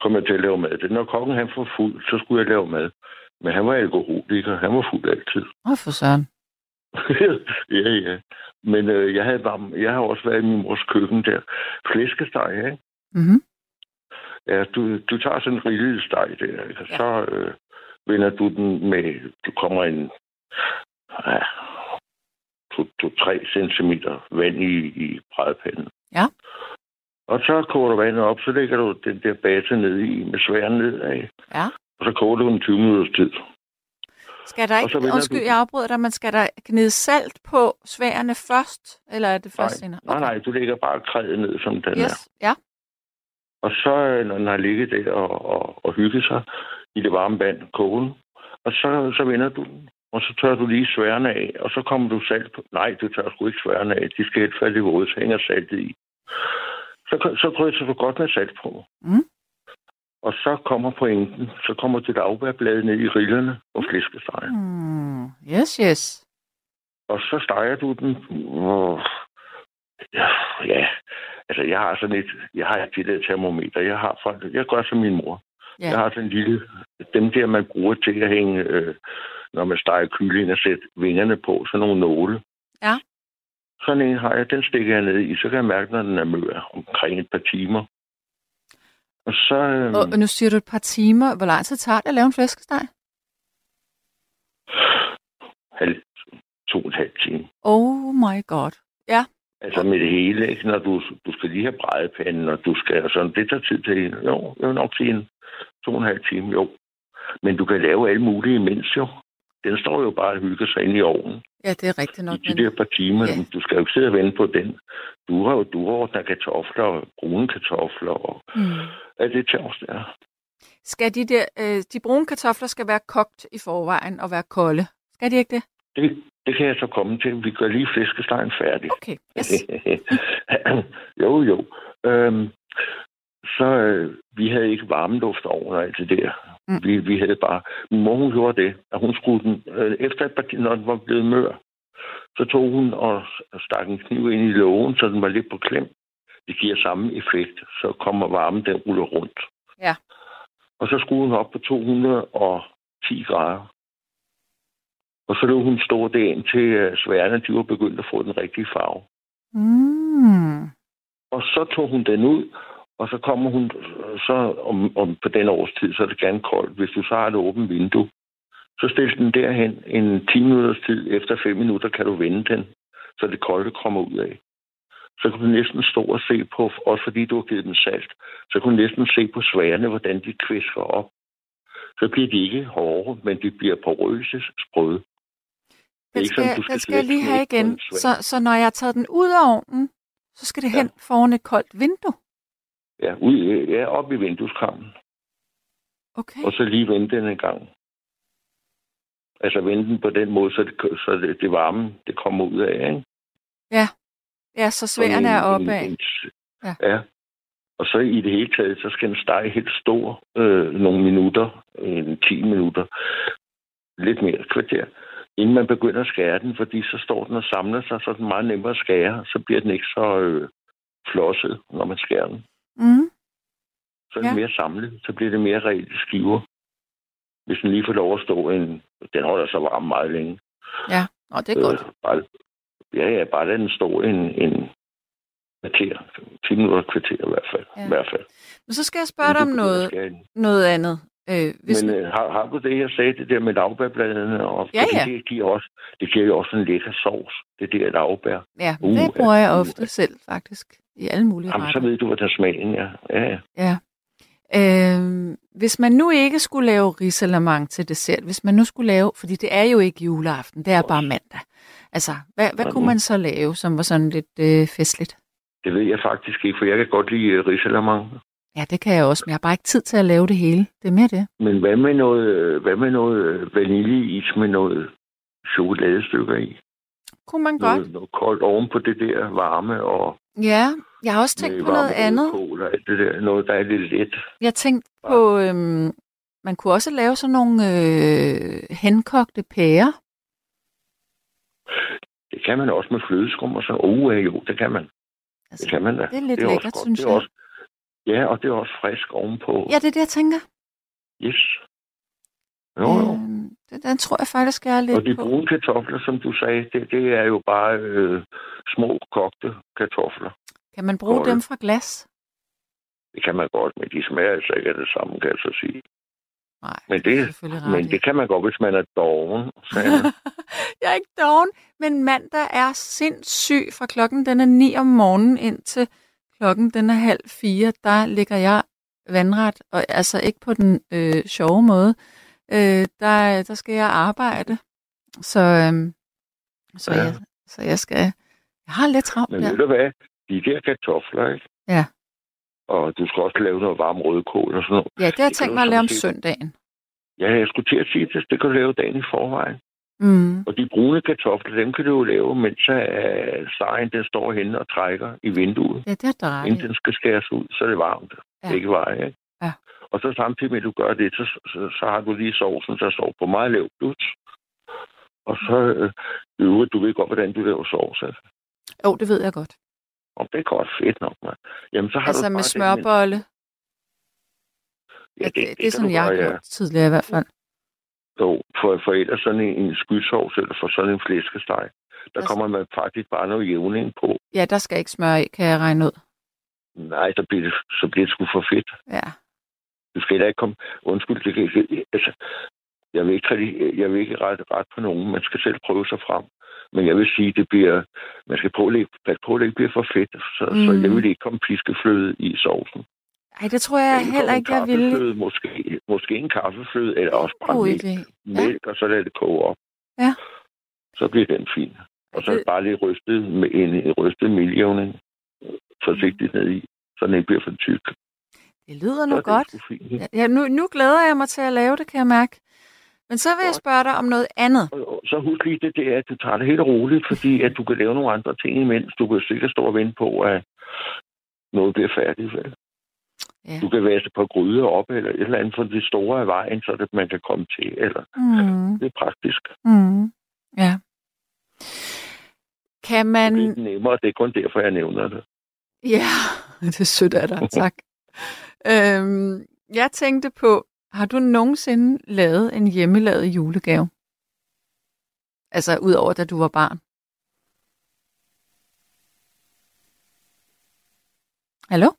Kom jeg til at lave mad. Det, når kongen han får fuld, så skulle jeg lave mad. Men han var alkoholiker. Han var fuld altid. Åh, for søren. ja, ja. Men øh, jeg, havde bare, jeg har også været i min mors køkken der. Flæskesteg, ikke? Mm-hmm. Ja, du, du tager sådan en rillet steg der, ikke? Ja. så øh, vender du den med, du kommer en ja, to, to, 3 centimeter vand i, i brædpanden. Ja. Og så koger du vandet op, så lægger du den der base ned i med sværen nedad. Ja. Og så koger du den 20 minutters tid. Skal der ikke, undskyld, du- jeg afbryder dig, men skal der gnide salt på sværene først, eller er det Nej, først senere? nej, nej, du lægger bare krædet ned, som den er. Yes, ja. Og så, øh, når den har ligget der og, og, og hygget sig i det varme vand, kogen, og så, så vender du den. Og så tør du lige sværene af, og så kommer du salt på. Nej, du tør sgu ikke sværene af. De skal helt falde i våde, så hænger saltet i. Så, så drysser du godt med salt på. Mm. Og så kommer pointen. Så kommer dit afbærblad ned i rillerne og flæskestegen. Mm. Yes, yes. Og så steger du den. Og, ja, altså jeg har sådan et, jeg har et lille termometer. Jeg har fra, jeg gør som min mor. Ja. Jeg har sådan en lille, dem der, man bruger til at hænge, øh, når man steger kylling og sætte vingerne på, sådan nogle nåle. Ja. Sådan en har jeg, den stikker jeg ned i, så kan jeg mærke, når den er mør omkring et par timer. Og så, øh, Og nu siger du et par timer. Hvor lang tid tager det at lave en flæskesteg? halv, to og en halv time. Oh my god. Ja. Altså med det hele, ikke? Når du, du skal lige have brædepanden, og du skal og sådan. Det tager tid til en. Jo, jeg vil nok sige en to og en halv time, jo. Men du kan lave alle mulige imens, jo. Den står jo bare og hygger sig ind i ovnen Ja, det er rigtigt nok. i de Men... der par timer. Ja. Du skal jo ikke sidde og vente på den. Du har jo du ordner kartofler, og brune kartofler og Mm. alt det tjavs der. Skal de der, øh, de brune kartofler skal være kogt i forvejen og være kolde. Skal de ikke det? det. Det kan jeg så komme til. Vi gør lige flæskestegen færdig. Okay, yes. jo, jo. Øhm, så øh, vi havde ikke varmeluft over og alt det der. Mm. Mm. Vi, vi havde bare... Min mor, hun gjorde det, at hun skulle den... Øh, efter et par, når den var blevet mør, så tog hun og stak en kniv ind i lågen, så den var lidt på klem. Det giver samme effekt. Så kommer varmen, den ruller rundt. Ja. Og så skulle hun op på 210 grader. Og så lå hun stå der indtil øh, sværene de var begyndt at få den rigtige farve. Mm. Og så tog hun den ud, og så kommer hun så om, om på den års tid, så er det gerne koldt. Hvis du så har et åbent vindue, så stil den derhen en 10 minutters tid. Efter 5 minutter kan du vende den, så det kolde kommer ud af. Så kan du næsten stå og se på, også fordi du har givet den salt, så kan du næsten se på sværene, hvordan de kvisker op. Så bliver de ikke hårde, men de bliver porøse, sprøde. Den skal, sådan, du den skal skal jeg lige have igen. Så, så når jeg har taget den ud af ovnen, så skal det Ja. hen foran et koldt vindue. Ja, ud, ja, op i vindueskammen. Okay. og så lige vende den en gang. Altså vende den på den måde, så det, så det, det varme, det kommer ud af, ikke? Ja, så sværene er opad. En, en, Ja. ja. ja. Og så i det hele taget, så skal den stege helt stor øh, nogle minutter, en 10 minutter, lidt mere kvarter, inden man begynder at skære den, fordi så står den og samler sig, så er den meget nemmere at skære, så bliver den ikke så øh, flosset, når man skærer den. Mm. Så er den Ja. mere samlet, så bliver det mere reelt skiver. Hvis den lige får lov at stå en... Den holder sig varm meget længe. Ja, og det er godt. Øh, bare, ja, ja, bare lad den stå en, en kvarter. 10 minutter kvarter i hvert fald. Ja. I hvert fald. Men så skal jeg spørge dig om noget, noget andet. Øh, hvis, Men øh, har, har du det, jeg sagde, det der med lavbærbladene? Og, Ja, ja. Det giver, også, det giver jo også en lækker sovs. Det der lavbær. ja, Uh, det bruger jeg uh, ofte selv, faktisk. I alle mulige Jamen, så retter. ved du, hvordan smagen er. Ja, ja. Ja. Øh, hvis man nu ikke skulle lave risalamande til dessert, hvis man nu skulle lave, fordi det er jo ikke juleaften, det er bare mandag. Altså, hvad, hvad kunne man så lave, som var sådan lidt øh, festligt? Det ved jeg faktisk ikke, for jeg kan godt lide uh, risalamande. Ja, det kan jeg også, men jeg har bare ikke tid til at lave det hele. Det er mere det. Men hvad med noget, hvad med noget øh, vaniljeis med noget chokoladestykker i? Kunne man godt. Noget, noget koldt oven på det der varme og Ja, jeg har også tænkt på noget andet. og det der. Noget, der er lidt let. Jeg tænkte på, øhm, man kunne også lave sådan nogle øh, henkogte pærer. Det kan man også med flødeskum og sådan. Uh, ja, jo, det kan man. Altså, Det kan man da. det er lidt også lækkert, godt. synes det er jeg. Også, ja, og det er også frisk ovenpå. Ja, det er det, jeg tænker. Yes. Jo, jo. Øhm, den tror jeg faktisk, jeg er lidt Og de på. brune kartofler, som du sagde, det, det er jo bare øh, små kogte kartofler. Kan man bruge Kolde. dem fra glas? Det kan man godt, men de smager altså ikke af det samme, kan jeg så sige. Nej, Men det det, men det kan man godt, hvis man er doven. jeg er ikke doven, men mandag er sindssyg fra klokken den er 9 om morgenen indtil klokken den er halv fire. Der ligger jeg vandret, og altså ikke på den øh, sjove måde. Øh, der, der skal jeg arbejde. Så, øhm, så, Ja. jeg, så jeg skal... Jeg har lidt travlt Men ved du hvad? De der kartofler, ikke? Ja. Og du skal også lave noget varm rødkål og sådan noget. Ja, det har jeg tænkt mig at lave om søndagen. Ja, jeg skulle til at sige det. Det kan du lave dagen i forvejen. Mm. Og de brune kartofler, dem kan du jo lave, mens øh, stegen den står henne og trækker i vinduet. Ja, det er ret Inden den skal skæres ud, så er det varmt. Ja. Ikke vej, ikke? Ja. Og så samtidig med, at du gør det, så, så, så har du lige sovsen, der står på meget lavt blut. Og så, øh, øvrigt, du ved godt, hvordan du laver sovs. Altså. Jo, det ved jeg godt. Og det er godt fedt nok, man. Jamen, så har Altså du med smørbolle. Den, Ja, det, det, det er kan sådan, jeg har gjort tidligere i hvert fald. Jo, for, for ellers sådan en, en skysovs, eller for sådan en flæskesteg, der kommer man faktisk bare noget jævning på. Ja, der skal ikke smør i, kan jeg regne ud. Nej, så bliver det, så bliver det sgu for fedt. Ja. Du skal heller ikke komme... Undskyld, det kan. Altså, jeg vil ikke, jeg vil ikke rette ret på nogen. Man skal selv prøve sig frem. Men jeg vil sige, det bliver... Man skal prøve passe på, at det ikke bliver for fedt. Så, mm. så Mm. jeg vil ikke komme piskefløde i sovsen. Ej, det tror jeg heller ikke, jeg ville. Måske, måske en kaffefløde, eller også God mælk, mælk og så lade det koge op. Ja. Så bliver den fin. Og så Det- bare lige rystet med en, en rystet miljøvning forsigtigt ned i, så den ikke bliver for tyk. Det lyder Så nu det godt. fint? Ja, ja, nu, nu glæder jeg mig til at lave det, kan jeg mærke. Men så vil jeg spørge dig om noget andet. Så husk lige det, det er, at du tager det helt roligt, fordi at du kan lave nogle andre ting imens. Du kan sikkert stå og vente på, at noget bliver færdigt. Vel? Ja. Du kan vaske på gryder op, eller et eller andet for det store af vejen, så det, man kan komme til. Eller, Mm, det er praktisk. mm, ja. Kan Det man... er lidt nemmere, det er kun derfor, jeg nævner det. Ja, det er sødt af dig, tak. øhm, jeg tænkte på, har du nogensinde lavet en hjemmelavet julegave? Altså, udover da du var barn. Hallo?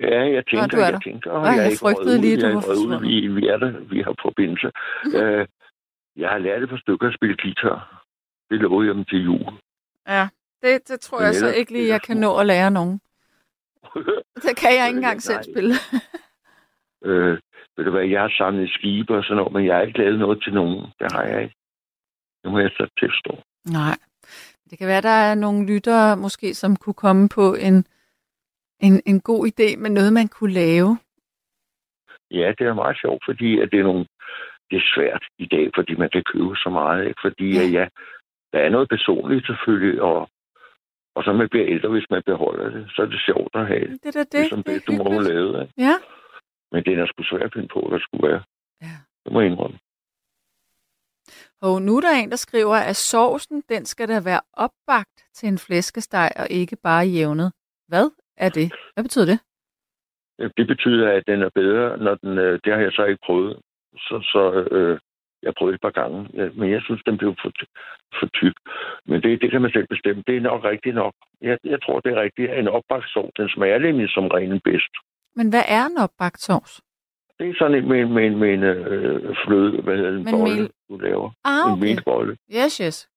Ja, jeg tænker, er der. jeg tænker, og Ej, jeg, er jeg ikke røget lige, ud, jeg er ud. Vi, vi er der, vi har forbindelse. uh, jeg har lært et par stykker at spille guitar. Det lovede jeg dem til jul. Ja, det, det tror Men jeg så ikke lige, jeg kan nå at lære nogen. Det kan jeg ikke engang Nej. selv spille. øh, ved du hvad, jeg har samlet skibe og sådan noget, men jeg har ikke lavet noget til nogen. Det har jeg ikke. Det må jeg så tilstå. Nej. Det kan være, der er nogle lyttere, måske, som kunne komme på en, en, en god idé med noget, man kunne lave. Ja, det er meget sjovt, fordi at det er nogle det er svært i dag, fordi man kan købe så meget. Ikke? Fordi ja. ja, der er noget personligt selvfølgelig, og, og så man bliver ældre, hvis man beholder det, så er det sjovt at have det. Er det. Det som det, du må lave. Ikke? Ja. Men det er sgu svært at finde på, der skulle være. Ja. Det må jeg indrømme. Og nu er der en, der skriver, at sovsen, den skal da være opbagt til en flæskesteg og ikke bare jævnet. Hvad er det? Hvad betyder det? Det betyder, at den er bedre, når den... øh, Det har jeg så ikke prøvet. Så, så øh, jeg prøvet et par gange. Men jeg synes, den blev for, for tyk. Men det, det kan man selv bestemme. Det er nok rigtigt nok. Jeg, jeg tror, det er rigtigt. En opbagt sovs, den smager nemlig som renen bedst. Men hvad er en opbagt sovs? Det er sådan en med, med, med en øh, fløde, hvad hedder Men bolle, mel- du laver. Ah, En okay. melbolle. Yes, yes.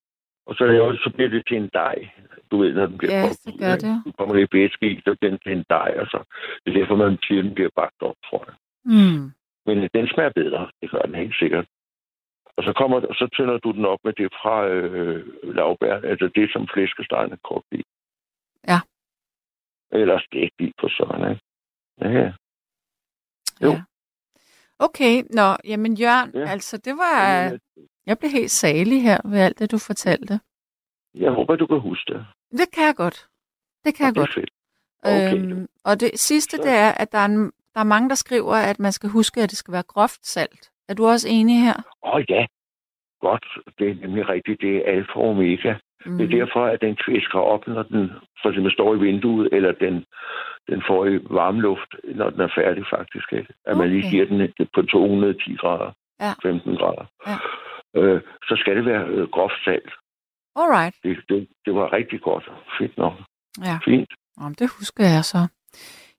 Og så, laver, så bliver det til en dej. Du ved, når den bliver Ja, kogt ud, gør det. Du kommer i, så bliver den til en dej, og så det er derfor, man siger, den bliver bagt op, tror jeg. Mm. Men øh, den smager bedre. Det gør den helt sikkert. Og så, kommer, så tænder du den op med det fra øh, lavbær, altså det, som flæskestegen er kogt i. Ja. Eller stegt i på sådan, ikke? Ja. Jo. Ja. Okay, nå, jamen Jørgen, Ja. ja. altså det var... Men, Jeg blev helt salig her ved alt det, du fortalte. Jeg håber, du kan huske det. Det kan jeg godt. Det kan jeg det godt. fedt. Okay. Øhm, og det sidste, Så- det er, at der er, en, der er mange, der skriver, at man skal huske, at det skal være groft salt. Er du også enig her? Åh oh, ja, godt. Det er nemlig rigtigt. Det er alfa og omega. Mm. Det er derfor, at den kvisker op, når den for eksempel står i vinduet, eller den, den får i varm luft, når den er færdig faktisk. Ikke? At man lige Okay. giver den på 210 grader, Ja. 15 grader. Ja. Øh, så skal det være øh, groft salt. Alright. Det, det, det var rigtig godt. Fedt nok. Ja, Fint. Jamen, det husker jeg så.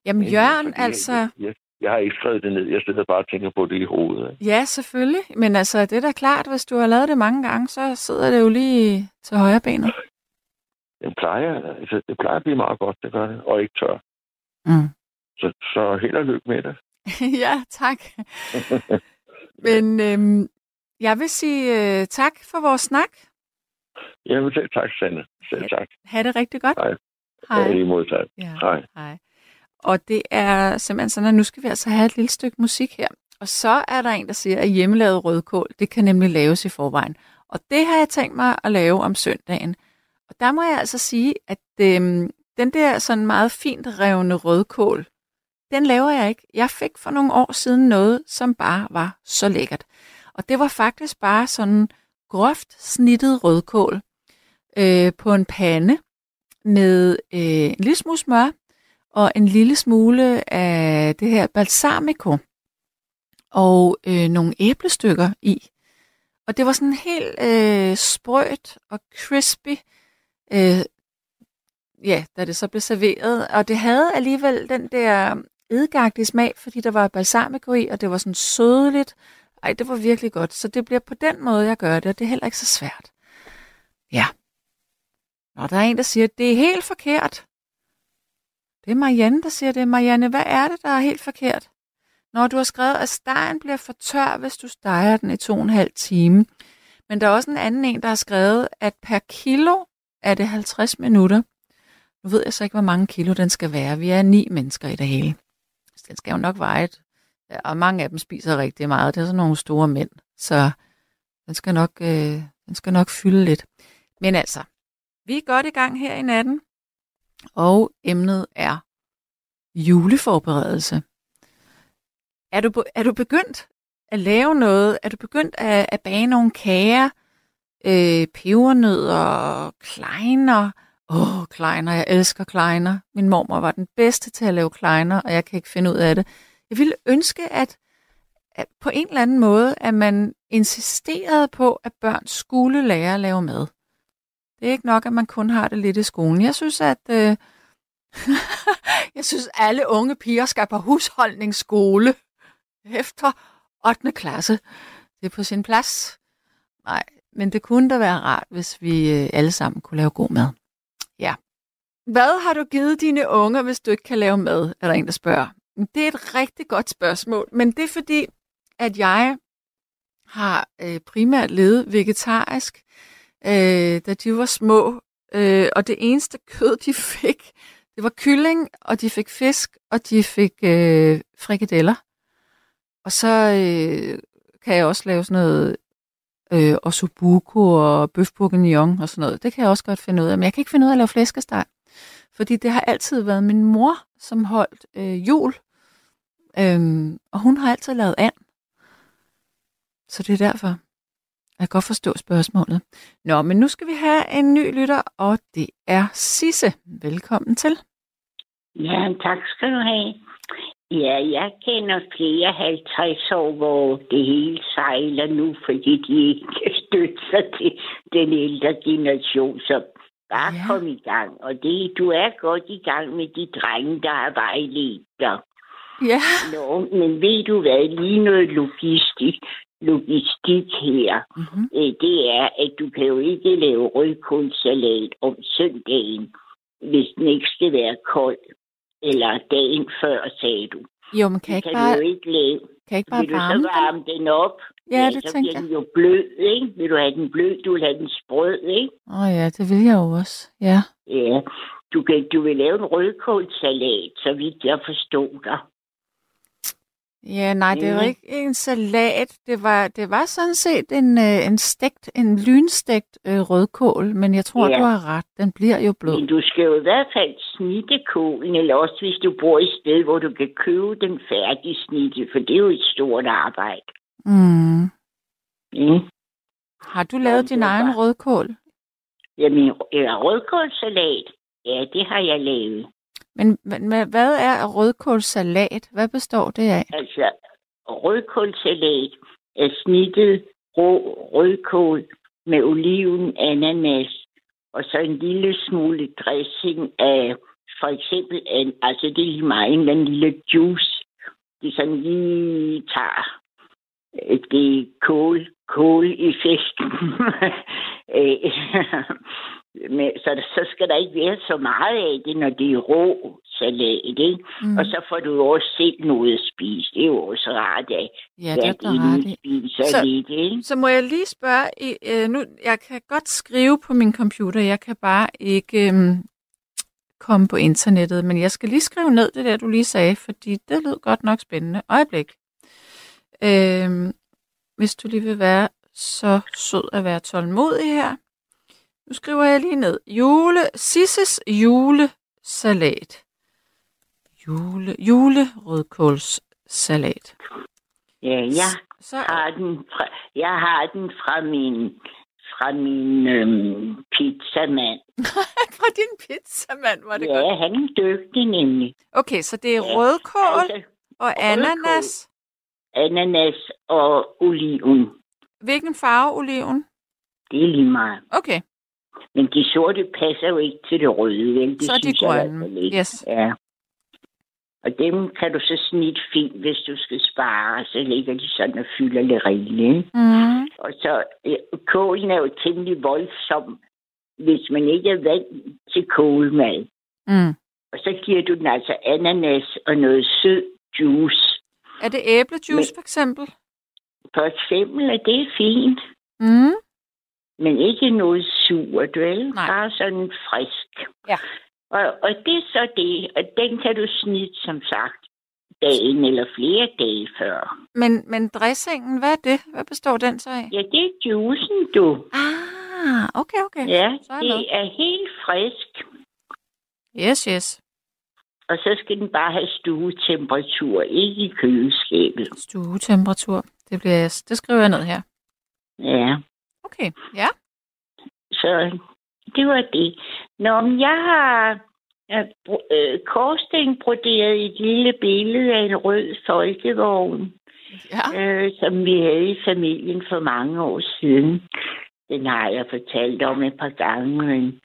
Jamen Jørgen, Fordi altså... Jeg, jeg, jeg har ikke skrevet det ned. Jeg sidder bare og tænker på det i hovedet. Ja, selvfølgelig. Men altså, det er da klart, hvis du har lavet det mange gange, så sidder det jo lige til højre benet. Den plejer, altså, det plejer at blive meget godt, det gør det. Og ikke tør. Mm. Så, så held og lykke med det. ja, tak. Men øhm, jeg vil sige øh, tak for vores snak. Jamen selv tak, Sande. Selv tak. Ha' det rigtig godt. Hej. Hej. Ja, lige modtaget. Ja. Hej. Hej. Og det er simpelthen sådan, at nu skal vi altså have et lille stykke musik her. Og så er der en, der siger, at hjemmelavet rødkål, det kan nemlig laves i forvejen. Og det har jeg tænkt mig at lave om søndagen. Og der må jeg altså sige, at øhm, den der sådan meget fint revne rødkål, den laver jeg ikke. Jeg fik for nogle år siden noget, som bare var så lækkert. Og det var faktisk bare sådan groft snittet rødkål øh, på en pande med øh, en lille smule smør og en lille smule af det her balsamico og øh, nogle æblestykker i. Og det var sådan helt øh, sprødt og crispy, øh, ja, da det så blev serveret. Og det havde alligevel den der edgagtige smag, fordi der var balsamico i, og det var sådan sødligt. Ej, det var virkelig godt. Så det bliver på den måde, jeg gør det, og det er heller ikke så svært. Ja. Og der er en, der siger, det er helt forkert. Det er Marianne, der siger det. Marianne, hvad er det, der er helt forkert? Når du har skrevet, at stegen bliver for tør, hvis du steger den i to og en halv time. Men der er også en anden en, der har skrevet, at per kilo er det 50 minutter. Nu ved jeg så ikke, hvor mange kilo den skal være. Vi er ni mennesker i det hele. Så den skal jo nok veje et. Og mange af dem spiser rigtig meget. Det er sådan nogle store mænd. Så den skal nok, øh, den skal nok fylde lidt. Men altså, vi er godt i gang her i natten. Og emnet er juleforberedelse. Er du, er du begyndt at lave noget? Er du begyndt at, at bage nogle kager? Øh, pebernødder, kleiner. Åh, oh, kleiner. Jeg elsker kleiner. Min mormor var den bedste til at lave kleiner, og jeg kan ikke finde ud af det. Jeg ville ønske, at, at på en eller anden måde, at man insisterede på, at børn skulle lære at lave mad. Det er ikke nok, at man kun har det lidt i skolen. Jeg synes, at øh, jeg synes, alle unge piger skal på husholdningsskole efter 8. klasse. Det er på sin plads. Nej, men det kunne da være rart, hvis vi øh, alle sammen kunne lave god mad. Ja. Hvad har du givet dine unger, hvis du ikke kan lave mad, er der en, der spørger. Det er et rigtig godt spørgsmål, men det er fordi, at jeg har øh, primært levet vegetarisk, øh, da de var små, øh, og det eneste kød, de fik, det var kylling, og de fik fisk, og de fik øh, frikadeller. Og så øh, kan jeg også lave sådan noget øh, ossobuco og bøf bourguignon og sådan noget. Det kan jeg også godt finde ud af. Men jeg kan ikke finde ud af at lave flæskesteg. Fordi det har altid været min mor, som holdt øh, jul. Øhm, og hun har altid lavet and. Så det er derfor. Jeg kan godt forstå spørgsmålet. Nå, men nu skal vi have en ny lytter, og det er Sisse. Velkommen til. Ja, tak skal du have. Ja, jeg kender flere 50 år, hvor det hele sejler nu, fordi de ikke kan støtte sig til den ældre generation. Så bare Ja. kom i gang. Og det, du er godt i gang med de drenge, der har vejledt dig. Ja. Nå, men ved du hvad, lige noget logistik, logistik her, Mm-hmm. øh, det er, at du kan jo ikke lave rødkålsalat om søndagen, hvis den ikke skal være kold. Eller dagen før, sagde du. Jo, men kan ikke kan bare, du jo ikke lave. kan ikke bare Vil du varme så den? varme den op? Ja, det så tænker jeg. den jo blød, ikke? Vil du have den blød, du vil have den sprød, ikke? Åh oh, ja, det vil jeg jo også. Ja. Ja. Du, kan, du vil lave en rødkålsalat, så vidt jeg forstod dig. Ja, nej, det var Mhm. ikke en salat. Det var, det var sådan set en, øh, en stegt, en lynstegt øh, rødkål, men jeg tror, Ja. du har ret. Den bliver jo blød. Men du skal jo i hvert fald snitte kålen, eller også hvis du bor et sted, hvor du kan købe den færdig snitte, for det er jo et stort arbejde. Mm. Mm. Har du lavet din egen rødkål? Jamen, ja, rødkålsalat, ja, det har jeg lavet. Men, men men hvad er rødkålsalat? Hvad består det af? Altså, rødkålsalat er snittet rå rødkål med oliven, ananas, og så en lille smule dressing af for eksempel, en, altså det er lige meget, en eller anden lille juice. Det er sådan lige tager det er kål, kål i fisken. Øh, Men, så, så skal der ikke være så meget af det, når det er rå salat, ikke? Mm. Og så får du også selv noget at spise. Det er jo også rart, at Ja, det er i. spiser Så- lidt, ikke? Så må jeg lige spørge, øh, nu, jeg kan godt skrive på min computer, jeg kan bare ikke øh, komme på internettet, men jeg skal lige skrive ned det der, du lige sagde, fordi det lød godt nok spændende. Øjeblik. Øh, hvis du lige vil være så sød at være tålmodig her. Nu skriver jeg lige ned. Jule, Sisses julesalat. Jule, julerødkålssalat. Ja, jeg Så, har den fra, jeg har den fra min, fra min øhm, pizzamand. fra din pizzamand, var det godt. Ja, han er dygtig nemlig. Okay, så det er Ja, rødkål Altså, og ananas. Ananas og oliven. Hvilken farve oliven? Det er lige meget. Okay, Men de sorte passer jo ikke til det røde, vel? Det Så er de jeg grønne. Yes. Ja. Og dem kan du så snitte fint, hvis du skal spare. Så ligger de sådan og fylder lidt rigeligt. mm. Og så, kålen er jo temmelig voldsom, hvis man ikke er vant til kålmad. Mm. Og så giver du den altså ananas og noget sød juice. Er det æblejuice for eksempel? For eksempel, at det er fint, Mm. men ikke noget surt, vel? Nej. Bare sådan frisk. Ja. Og, og det er så det, og den kan du snitte, som sagt, dagen eller flere dage før. Men, men dressingen, hvad er det? Hvad består den så af? Ja, det er juicen, du. Ah, okay, okay. Ja, Så er jeg med. det er helt frisk. Yes, yes. Og så skal den bare have stuetemperatur, ikke i køleskabet. Stuetemperatur. Det, bliver, det skriver jeg ned her. Ja, Okay, ja. så det var det. Nå, men jeg har øh, br- øh, korsten broderet et lille billede af en rød folkevogn, Ja, øh, som vi havde i familien for mange år siden. Den har jeg fortalt om et par gange, men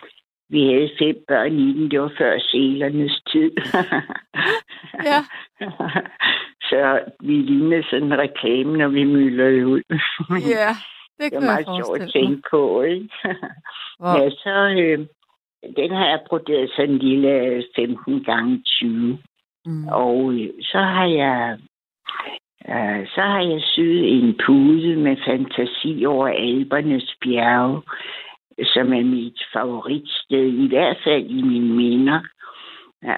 vi havde fem børn i den. Det var før selernes tid. Ja. Så vi lignede sådan en reklame, når vi myldrede ud. ja. Det Det kan er jeg meget sjovt at tænke på, ikke? Hvor, Ja, så øh, den har jeg broderet sådan en lille 15 gange 20. mm. Og øh, så har jeg øh, så har jeg syet en pude med fantasi over Alpernes bjerge, som er mit favoritsted, i hvert fald i mine minder,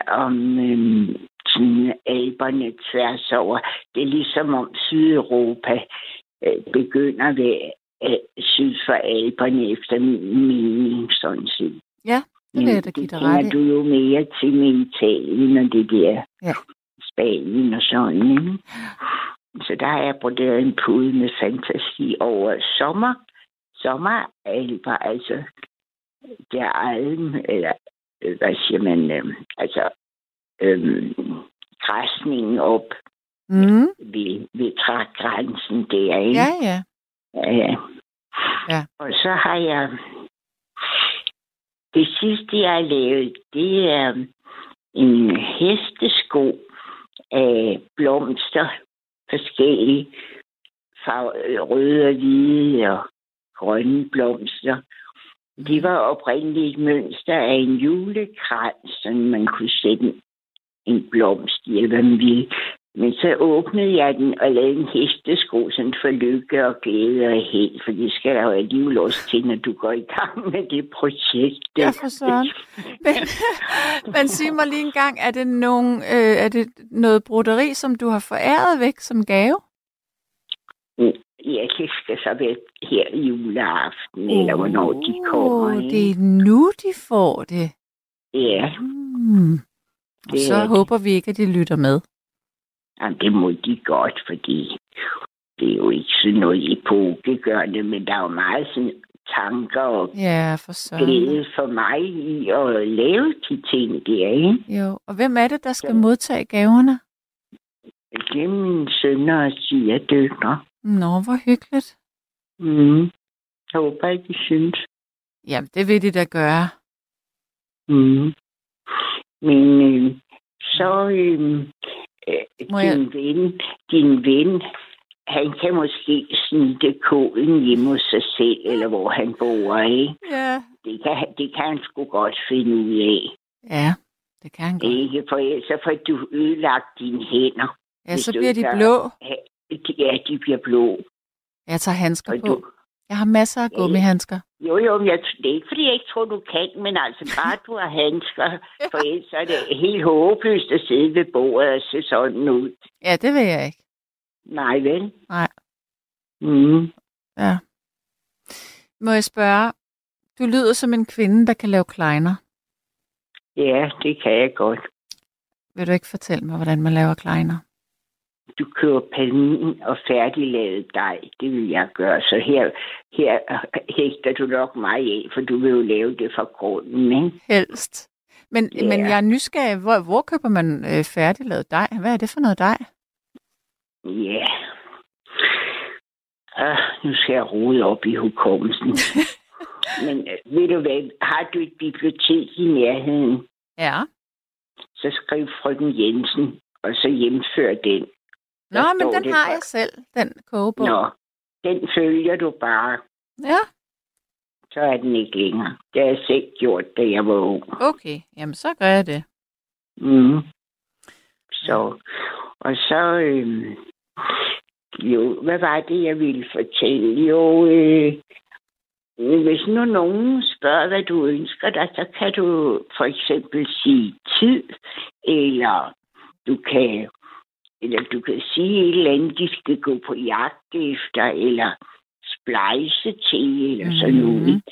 om øh, sådan alberne tværs over. Det er ligesom om Sydeuropa øh, begynder ved øh, syd for alberne efter min mening, sådan set. Ja, det vil jeg da give dig ret i. du jo mere til med Italien og det der Ja. Spanien og sådan. Ikke? Så der har jeg broderet en pude med fantasi over sommer. Sommeralber, altså der alm, eller hvad siger man, øh, altså øh, græsningen op Mm. ved, ved trækgrænsen der, ikke? Ja, ja. Ja, ja. Ja. Og så har jeg... Det sidste, jeg har lavet, det er en hestesko af blomster. Forskellige farver, røde og hvide og grønne blomster. Det var oprindeligt et mønster af en julekrans, så man kunne sætte en blomst i, eller hvad man ville. Men så åbnede jeg den og lavede en hestesko sådan for lykke og glæde og held, for det skal der jo alligevel også til, når du går i gang med det projekt. Ja, for søren. Men, men sig mig lige en gang, er det, nogen, øh, er det noget broderi, som du har foræret væk som gave? Ja, det skal så være her i juleaften, eller hvornår de kommer. Ikke? det er nu, de får det. Ja, Mm. Og Det så er det. håber vi ikke, at de lytter med. jamen, det må de godt, fordi det er jo ikke sådan noget epokegørende, men der er jo meget sådan tanker og Ja, for søren. glæde for mig i at lave de ting der, ikke? Jo, og hvem er det, der skal Ja. modtage gaverne? Det er mine sønner og siger døtre. Nå, hvor hyggeligt. Mm. Jeg håber ikke, de synes. Jamen, det vil de da gøre. Mm. Men øh, så øh, øh, Må din jeg- ven, din ven, han kan måske snide koden hjemme hos sig selv, eller hvor han bor, ikke? Ja. Det kan, det kan han sgu godt finde ud af. Ja, det kan han godt. Ikke? For ellers så får du ødelagt dine hænder. Ja, så bliver de blå. Ja, de bliver blå. Jeg tager handsker Og på. du, Jeg har masser af gummihandsker. jo, jo, men jeg, det er ikke, fordi jeg ikke tror, du kan, men altså bare du har handsker, for ellers er det helt håbløst at sidde ved bordet og se sådan ud. Ja, det vil jeg ikke. Nej, vel? Nej. Mm. Ja. Må jeg spørge, du lyder som en kvinde, der kan lave kleiner. Ja, det kan jeg godt. Vil du ikke fortælle mig, hvordan man laver kleiner? Du køber palmin og færdiglavet dej. Det vil jeg gøre. Så her, her hægter du nok mig af, for du vil jo lave det fra grunden, ikke? Helst. Men, Ja. men jeg er nysgerrig. Hvor, hvor køber man øh, færdiglavet dej? Hvad er det for noget dej? Ja. Ah, nu skal jeg rode op i hukommelsen. Men øh, ved du hvad, har du et bibliotek i nærheden, Ja. så skriv frøken Jensen, og så hjemfør den. Nå, men den det har jeg selv, den kogebog. Nå, den følger du bare, Ja, så er den ikke længere. Det har jeg selv gjort, da jeg var ung. okay. Jamen, så gør jeg det. Mm. Så, og så, øh, jo, hvad var det, jeg ville fortælle? Jo, øh, hvis nu nogen spørger, hvad du ønsker dig, så kan du for eksempel sige tid, eller du kan, eller du kan sige et eller andet, de skal gå på jagt efter, eller splejse til, eller sådan Mhm. noget.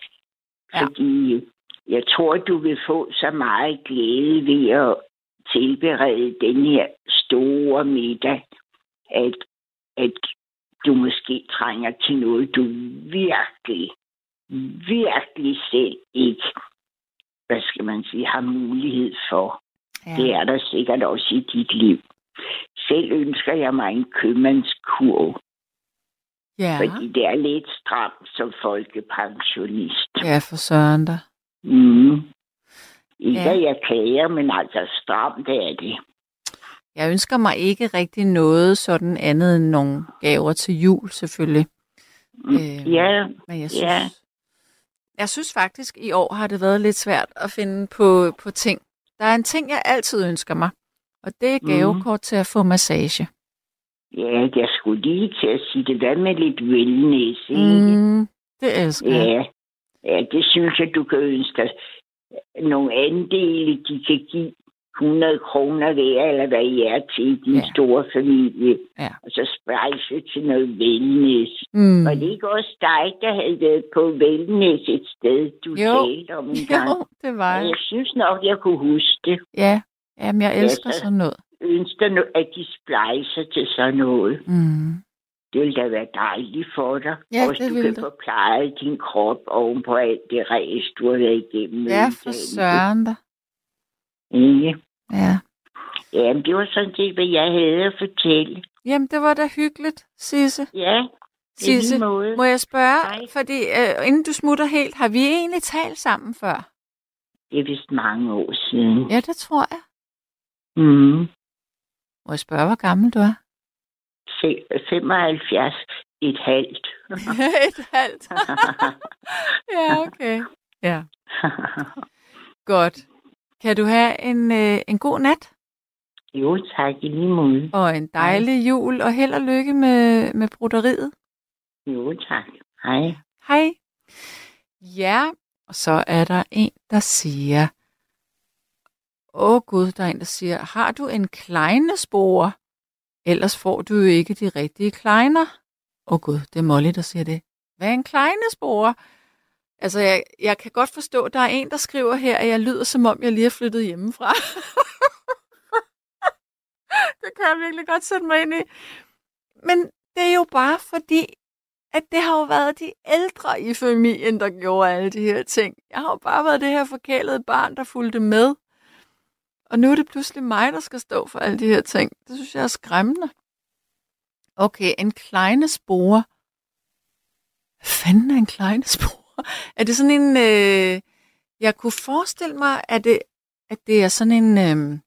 Ja. Fordi jeg tror, du vil få så meget glæde ved at tilberede den her store middag, at, at du måske trænger til noget, du virkelig, virkelig selv ikke, hvad skal man sige, har mulighed for. Ja. Det er der sikkert også i dit liv. Selv ønsker jeg mig en købmandskurv, ja. fordi det er lidt stramt som folkepensionist. Ja, for søren da. Mm. Ikke Ja. at jeg klager, men altså stramt er det. Jeg ønsker mig ikke rigtig noget sådan andet end nogle gaver til jul, selvfølgelig. Mm. Øh, Ja, Men jeg synes, Ja. jeg synes faktisk, i år har det været lidt svært at finde på, på ting. Der er en ting, jeg altid ønsker mig, og det er Mhm. gavekort til at få massage. ja, jeg skulle lige til at sige det. Hvad med lidt wellness, ikke? Mm, det elsker jeg. Ja. ja, det synes jeg, du kan ønske dig. Nogle andele, de kan give 100 kroner hver, eller hvad I er til din Ja. store familie. Ja. Og så splejse til noget wellness. Mm. Var det ikke også dig, der havde været på wellness et sted, du Jo. talte om en gang? Jo, det var jeg. jeg synes nok, jeg kunne huske det. Ja, Jamen, jeg elsker så- sådan noget. Ønsker, nu, at de splejser til sådan noget. Mm. Det ville da være dejligt for dig. Ja, Også det du ville kan det. få plejet din krop oven på alt det ræs, du har været igennem. Ja, for søren da. Ikke? Ja. Jamen, det var sådan set, hvad jeg havde at fortælle. Jamen, det var da hyggeligt, Sisse. Ja, Sisse, må jeg spørge, Hej. fordi øh, inden du smutter helt, har vi egentlig talt sammen før? Det er vist mange år siden. Ja, det tror jeg. Mm. Må jeg spørge, hvor gammel du er? Se- 75 et halvt. Et halvt. ja, okay. Ja, godt. Kan du have en, øh, en god nat jo, tak i lige måde. og en dejlig jul, og held og lykke med, med broderiet. Jo, tak. Hej. Hej. Ja, og så er der en, der siger, åh oh gud, der er en, der siger, har du en kleinespore? Ellers får du jo ikke de rigtige kleiner. Åh oh gud, det er Molly, der siger det. Hvad er en kleinespore? Altså, jeg, jeg kan godt forstå, at der er en, der skriver her, at jeg lyder, som om jeg lige er flyttet hjemmefra. det kan jeg virkelig godt sætte mig ind i. Men det er jo bare fordi, at det har jo været de ældre i familien, der gjorde alle de her ting. Jeg har jo bare været det her forkælede barn, der fulgte med. Og nu er det pludselig mig, der skal stå for alle de her ting. Det synes jeg er skræmmende. Okay, en kleine spore. Hvad fanden er en kleine spore? Er det sådan en... Øh... Jeg kunne forestille mig, at det, at det er sådan en... Øh...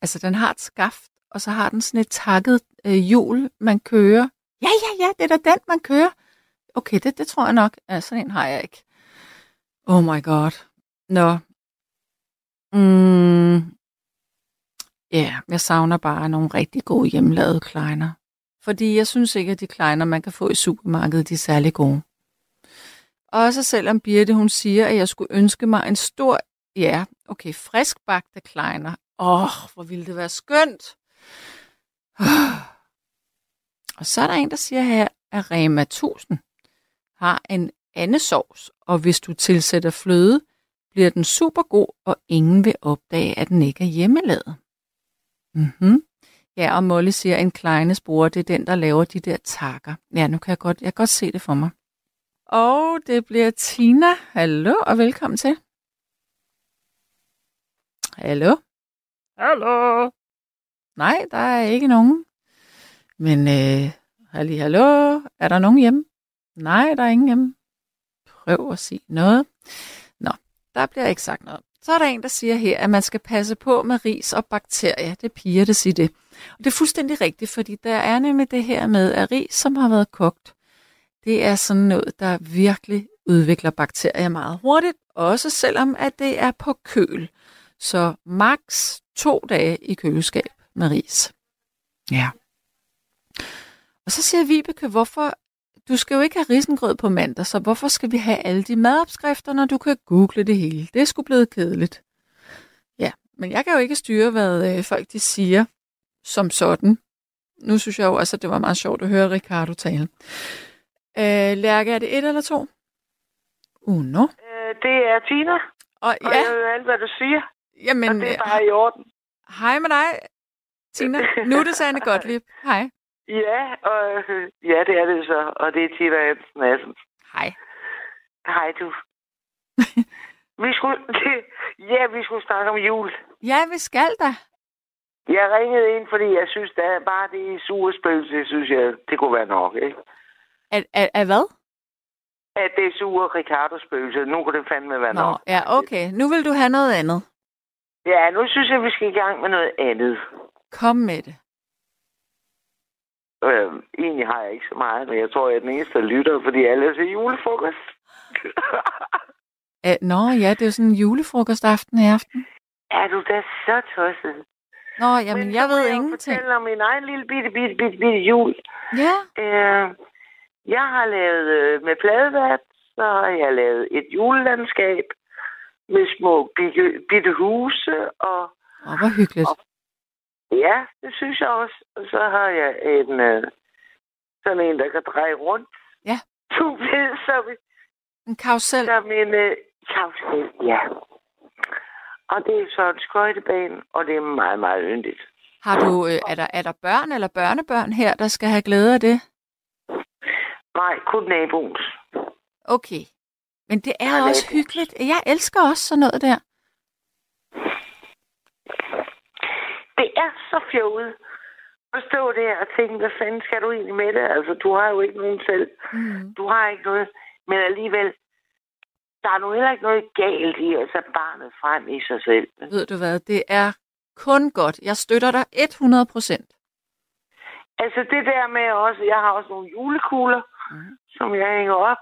Altså, den har et skaft, og så har den sådan et takket øh, hjul, man kører. Ja, ja, ja, det er da den, man kører. Okay, det, det tror jeg nok. Ja, sådan en har jeg ikke. Oh my god. Nå. Mm. Ja, yeah, jeg savner bare nogle rigtig gode hjemmelavede kleiner. Fordi jeg synes ikke, at de kleiner, man kan få i supermarkedet, de er særlig gode. Også selvom Birte, hun siger, at jeg skulle ønske mig en stor, ja, okay, friskbagte kleiner. Åh, oh, hvor ville det være skønt. Og så er der en, der siger her, at Rema 1000 har en andesovs, og hvis du tilsætter fløde, bliver den super god, og ingen vil opdage, at den ikke er hjemmelavet. Mm-hmm. Ja, og Molly siger, en kleine spore, det er den, der laver de der takker. Ja, nu kan jeg godt, jeg kan godt se det for mig. Og det bliver Tina. Hallo, og velkommen til. Hallo? Hallo? Nej, der er ikke nogen. Men, øh, halli, hallo? Er der nogen hjemme? Nej, der er ingen hjemme. Prøv at sige noget. Der bliver ikke sagt noget. Så er der en, der siger her, at man skal passe på med ris og bakterier. Det er piger, der siger det. Og det er fuldstændig rigtigt, fordi der er nemlig det her med, at ris, som har været kogt, det er sådan noget, der virkelig udvikler bakterier meget hurtigt, også selvom at det er på køl. Så maks to dage i køleskab med ris. Ja. Og så siger Vibeke, hvorfor du skal jo ikke have risengrød på mandag, så hvorfor skal vi have alle de madopskrifter, når du kan google det hele? Det er sgu blevet kedeligt. Ja, men jeg kan jo ikke styre, hvad øh, folk de siger som sådan. Nu synes jeg jo også, at det var meget sjovt at høre Ricardo tale. Øh, Lærke, er det et eller to? Uno. Øh, det er Tina, Og og ja, jeg ved alt, hvad du siger, jamen, og det er øh, bare i orden. hej med dig, Tina. Nu er det Sanne Gottlieb. Hej. Ja, og øh, ja, det er det så, og det er Tina Hansen Madsen. Hej. Hej du. vi skulle, ja, vi skulle snakke om jul. Ja, vi skal da. Jeg ringede ind, fordi jeg synes, der er bare det sure spøgelse, synes jeg, det kunne være nok, ikke? Er, er, er hvad? At det er sure Ricardo spøgelse, nu kunne det fandme være Nå, nok. ja, okay. Nu vil du have noget andet. Ja, nu synes jeg, vi skal i gang med noget andet. Kom med det. Øh, egentlig har jeg ikke så meget, men jeg tror, jeg er den eneste, der lytter, fordi alle er til julefrokost. Æ, nå, ja, det er jo sådan en julefrokostaften i aften. er du da så tosset? Nå, jamen, Men jeg ved jo ingenting. fortælle om min egen lille bitte, bitte, bitte, bitte jul. Ja, Øh, jeg har lavet øh, med pladevat, så har jeg lavet et julelandskab. med små bitte, bitte huse, og Åh, hvor hyggeligt. Ja, det synes jeg også. Og så har jeg en, øh, sådan en, der kan dreje rundt. Ja. Du ved, som, En karusel. som en øh, karusel, ja. Og det er så en skøjtebane, og det er meget, meget yndigt. Har du, øh, er, der, er der børn eller børnebørn her, der skal have glæde af det? Nej, kun naboens. Okay. Men det er Nej, også hyggeligt. Jeg elsker også sådan noget der. Det er så fjollet at stå der og tænke, hvad fanden skal du egentlig med det? Altså, du har jo ikke nogen selv. Mm. Du har ikke noget. Men alligevel, der er nu heller ikke noget galt i at tage barnet frem i sig selv. Ved du hvad, det er kun godt. Jeg støtter dig 100 procent. Altså det der med også, jeg har også nogle julekugler, Mhm. som jeg hænger op.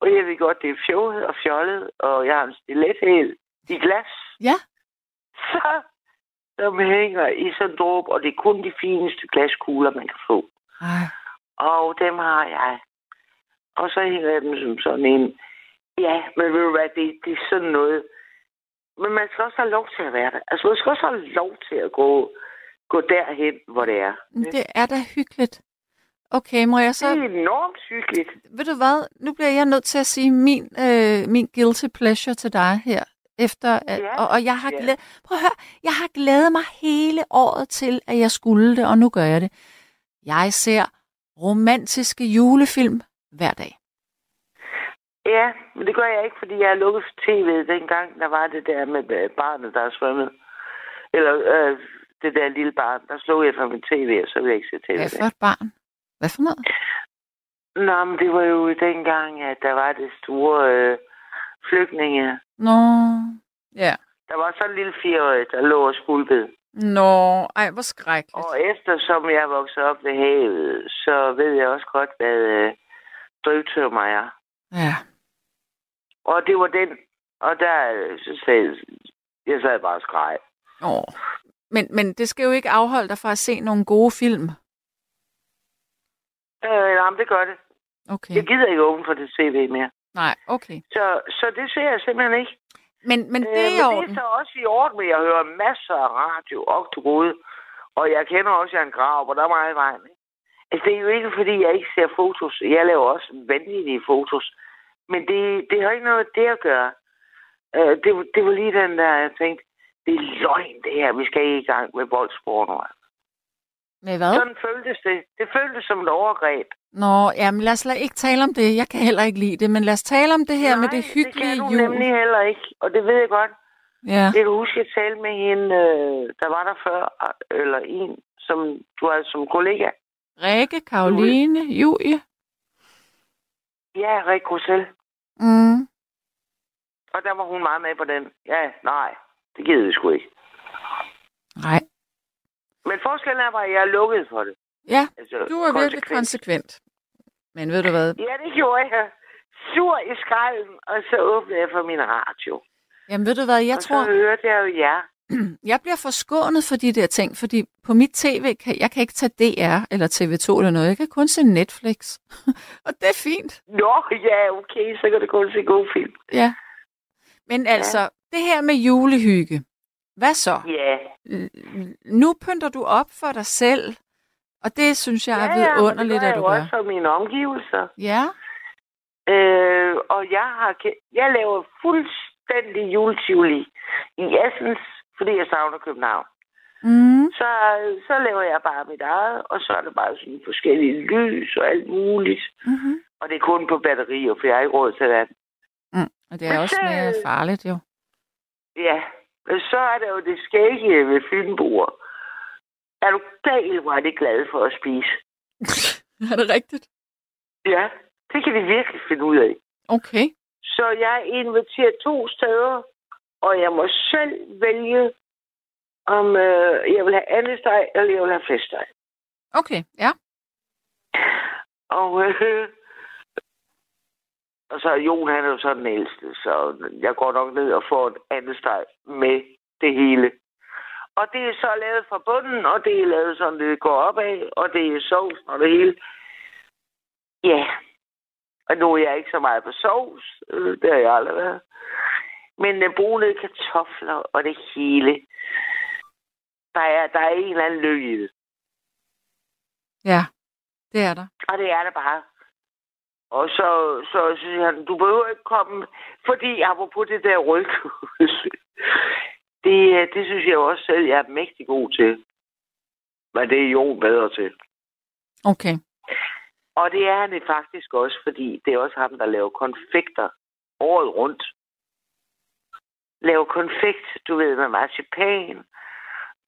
Og jeg ved godt, det er fjollet og fjollet, og jeg har en stilethæl i glas. Ja. Så, som hænger i sådan en dråbe, og det er kun de fineste glaskugler, man kan få. Ej. Og dem har jeg. Og så hænger jeg dem som sådan en. Ja, men ved du hvad, det, det er sådan noget. Men man skal også have lov til at være der. Altså, man skal også have lov til at gå, gå derhen, hvor det er. Det er da hyggeligt. Okay, må jeg så... Det er enormt hyggeligt. Ved du hvad? Nu bliver jeg nødt til at sige min, øh, min guilty pleasure til dig her. Efter, at, Ja, og, og jeg har ja. glædet, prøv at høre, jeg har glædet mig hele året til, at jeg skulle det, og nu gør jeg det. Jeg ser romantiske julefilm hver dag. Ja, men det gør jeg ikke, fordi jeg er lukket for tv dengang, der var det der med øh, barnet, der er svømmet. Eller øh, det der lille barn, der slog jeg for min tv, og så vil jeg ikke se tv. Hvad for et barn? Hvad for noget? Nå, men det var jo dengang, at der var det store øh, flygtninge. Nå, ja. Der var sådan en lille fireårig, der lå og skulpede. Nå, ej, hvor skrækkeligt. Og eftersom jeg voksede op ved havet, så ved jeg også godt, hvad øh, drivtømmer er. Ja. Og det var den, og der øh, så sagde jeg, sad bare og skreg. Åh. Men, men det skal jo ikke afholde dig fra at se nogle gode film. Øh, nej, det gør det. Okay. Jeg gider ikke åbne for det tv mere. Nej, okay. Så, så det ser jeg simpelthen ikke. Men, men det Øh, er i men det orden. er så også i orden, men jeg hører masser af radio og til gode. Og jeg kender også Jan Grav, og der er meget i vejen. Ikke? Altså, det er jo ikke, fordi jeg ikke ser fotos. Jeg laver også vanvittige fotos. Men det, det har ikke noget det at gøre. Øh, det, det var lige den der, jeg tænkte, det er løgn det her. Vi skal ikke i gang med voldsporno. Med hvad? Sådan føltes det. Det føltes som et overgreb. Nå, jamen lad os ikke tale om det. Jeg kan heller ikke lide det, men lad os tale om det her Nej, med det hyggelige det kan du jul. nemlig heller ikke. Og det ved jeg godt. Ja. Jeg kan huske, at jeg talte med hende, øh, der var der før, eller en, som du har som kollega. Rikke, Karoline, Julie. Ja, Rik Rosell. Mm. Og der var hun meget med på den. Ja, nej, det gider vi sgu ikke. Nej. Men forskellen er bare, at jeg er lukket for det. Ja, Altså, du er virkelig konsekvent. Men ved du hvad? Ja, det gjorde jeg. Sur i skralden, og så åbnede jeg for min radio. Jamen ved du hvad, jeg og tror, så hørte jeg jo jer. jeg bliver forskånet for de der ting, fordi på mit tv, kan, jeg kan ikke tage DR eller TV2 eller noget. Jeg kan kun se Netflix. og det er fint. Nå, ja, okay, så kan det kun se god film. Ja. Men altså, det her med julehygge. Hvad så? Ja, Nu pynter du op for dig selv, og det synes jeg er ja, ja, men vidunderligt, det gør at du gør. også for mine omgivelser. Ja, Øh, og jeg har jeg laver fuldstændig juletivoli i Essens, fordi jeg savner København. mm. Så, så laver jeg bare mit eget, og så er det bare sådan forskellige lys og alt muligt. Mm-hmm. Og det er kun på batterier, for jeg har ikke råd til det. Mm. Og det er Men også så- mere farligt, jo. Ja, men så er der jo det skægge ved filmbord. Er du gal, hvor er det glad for at spise? er det rigtigt? Ja, det kan vi virkelig finde ud af. Okay. Så jeg er inviteret to steder, og jeg må selv vælge, om øh, jeg vil have andesteg, eller jeg vil have flæskesteg. Okay, ja. Og, øh, og så er Jon, han er jo så den ældste, så jeg går nok ned og får en andesteg med det hele. Og det er så lavet fra bunden, og det er lavet sådan, det går opad, og det er sovs og det hele. Ja, og nu er jeg ikke så meget på sovs. Øh, det har jeg aldrig været. Men uh, brune kartofler og det hele. Der er, der er en eller anden lykke i det. Ja, det er der. Og det er det bare. Og så, så siger han, du behøver ikke komme, fordi apropos det der rygkurs, det, det synes jeg også selv, jeg er mægtig god til. Men det er jo bedre til. Okay. Og det er han faktisk også, fordi det er også ham, der laver konfekter året rundt. Laver konfekt, du ved, med marcipan,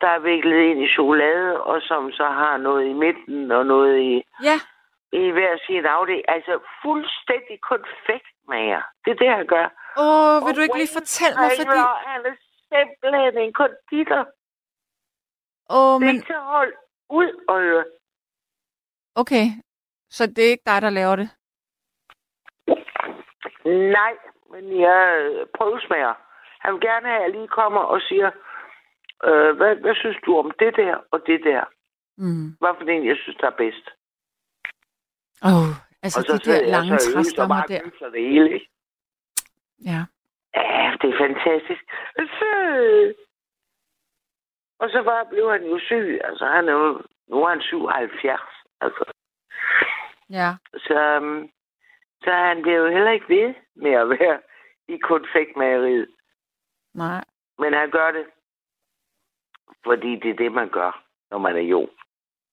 der er viklet ind i chokolade, og som så har noget i midten og noget i, Ja, i hver sin afdeling. Altså fuldstændig konfektmager. Det er det, han gør. Åh, vil Og du ikke lige fortælle mig, fordi... Han er simpelthen en konditor. Åh, Det er men... ikke til at ud og høre. Okay, så det er ikke dig, der laver det? Nej, men jeg øh, prøvesmager. Han vil gerne have, at jeg lige kommer og siger, øh, hvad, hvad synes du om det der og det der? Mm. Hvad for en, jeg synes, der er bedst? Åh, oh, altså og så de der lange så og træstammer der. gysler det hele, ikke? Ja. Ja, det er fantastisk. Så... Og så bare blev han jo syg. Altså, han er jo, nu er han 77. Altså, Ja. så, um, så han bliver jo heller ikke ved med at være i konfektmageriet. Nej. Men han gør det, fordi det er det, man gør, når man er jo.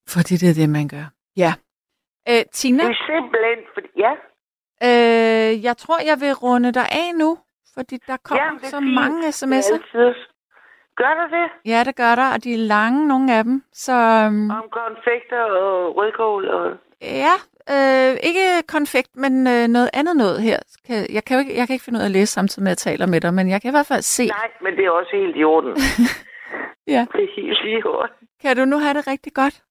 Fordi det er det, man gør. Ja. Øh, Tina, Det er simpelthen, fordi, ja, øh, jeg tror, jeg vil runde dig af nu, fordi der kommer er så fint. mange sms'er. er. Gør der det? Ja, det gør der, og de er lange, nogle af dem. Så øhm, Om konfekter og rødkål og... ja, øh, ikke konfekt, men øh, noget andet noget her. Jeg, kan jo ikke, jeg kan ikke finde ud af at læse samtidig med, at jeg taler med dig, men jeg kan i hvert fald se. Nej, men det er også helt i orden. Ja. Det er helt i orden. Kan du nu have det rigtig godt?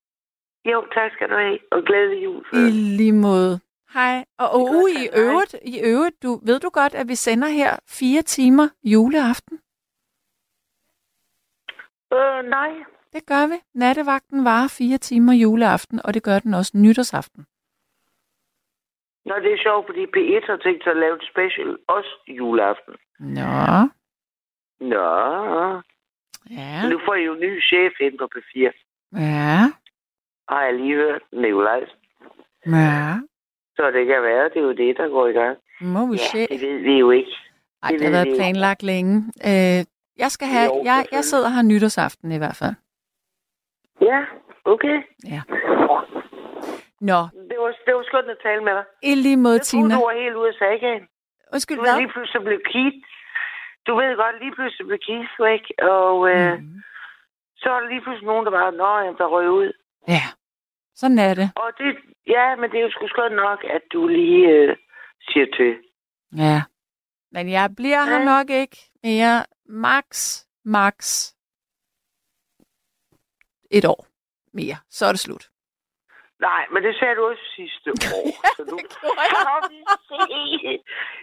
Jo, tak skal du have. Og glædelig jul. I lige måde. Hej. Og, er godt, i. Hej. øvrigt, i øvrigt du, ved du godt, at vi sender her fire timer juleaften? Øh, nej. Det gør vi. Nattevagten varer fire timer juleaften, og det gør den også nytårsaften. Nå, det er sjovt, fordi P1 har tænkt sig at lave et special også juleaften. Nå. Nå, Ja. nu får I jo en ny chef ind på P4. Ja. Har jeg lige hørt Nikolajs. Ja. Så det kan være, det er jo det, der går i gang. Må vi Ja, se. det ved vi jo ikke. Ej, det det har været jo. planlagt længe. Øh, jeg skal have, Jo, jeg, jeg sidder her nytårsaften i hvert fald. Ja, okay. Ja. Nå, Det var, det var skønt at tale med dig. i lige måde, Jeg troede, Tina. du var helt ude af sagaen. Undskyld, Du hvad? lige pludselig blev Keith. Du ved godt, lige pludselig blev Keith væk, og øh, Mm. så er der lige pludselig nogen, der bare, nå, jamen, der røg ud. Ja, sådan er det. Og det, ja, men det er jo sgu skønt nok, at du lige øh, siger til. Ja. Men jeg bliver her Ja. nok ikke mere. Max, max et år mere. Så er det slut. Nej, men det sagde du også sidste år. så nu gjorde jeg. kan vi se,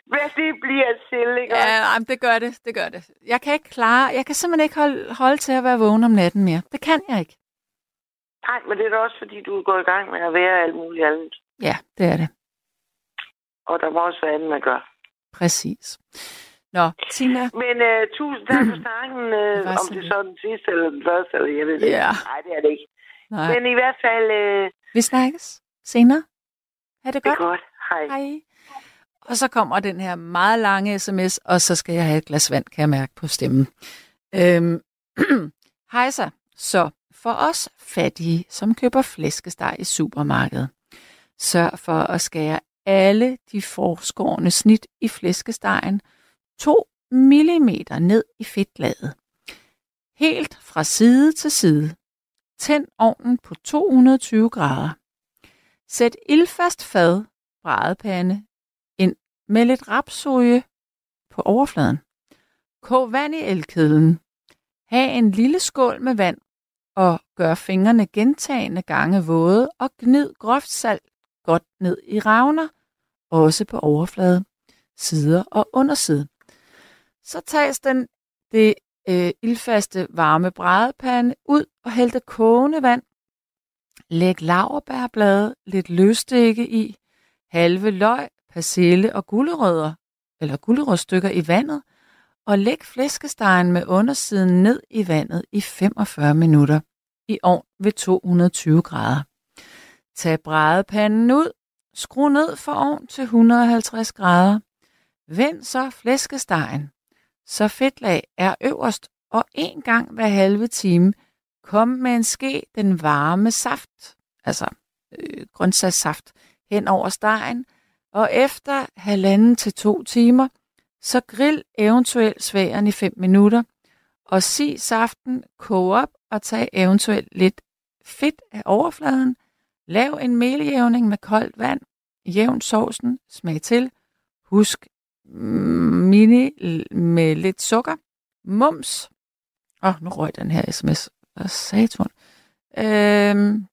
hvad det bliver til, ikke? Ja, ej, men det gør det. Det gør det. Jeg kan ikke klare, jeg kan simpelthen ikke holde, holde til at være vågen om natten mere. Det kan jeg ikke. Nej, men det er da også, fordi du går i gang med at være alt muligt andet. Ja, det er det. Og der må også være andet, man gør. Præcis. Nå, Tina. Men uh, tusind tak for snakken, uh, om det er lidt. så den sidste eller den første, eller jeg ved det ikke. Nej, det er det ikke. Nej. Men i hvert fald, uh, Vi snakkes senere. Ha' det det er godt. godt. Hej. Hej. Og så kommer den her meget lange sms, og så skal jeg have et glas vand, kan jeg mærke på stemmen. Øhm, Hej så. Så for os fattige, som køber flæskesteg i supermarkedet, sørg for at skære alle de forskårne snit i flæskestegen 2 mm ned i fedtlaget. Helt fra side til side. Tænd ovnen på 220 grader. Sæt ildfast fad, brædepande, ind med lidt rapsolie på overfladen. Kog vand i elkedlen. Ha' en lille skål med vand og gør fingrene gentagende gange våde og gnid groft salt godt ned i ravner, også på overfladen, sider og underside. Så tages den det øh, ildfaste varme brædepande ud og hæld det kogende vand. Læg laverbærblade, lidt løsstikke i, halve løg, persille og gulerødder, eller gulerødstykker i vandet, og læg flæskestegen med undersiden ned i vandet i 45 minutter. I ovn ved 220 grader. Tag brædepanden ud, skru ned for ovn til 150 grader. Vend så flæskestegen, så fedtlag er øverst, og en gang hver halve time. Kom med en ske den varme saft, altså øh, grøntsagssaft, hen over stegen, og efter halvanden til to timer, så grill eventuelt sværen i 5 minutter, og sig saften, koge op og tag eventuelt lidt fedt af overfladen. Lav en meljævning med koldt vand, jævn sovsen, smag til. Husk mm, mini med lidt sukker. Mums. Åh, oh, nu røg den her sms. Hvad satan? Øhm,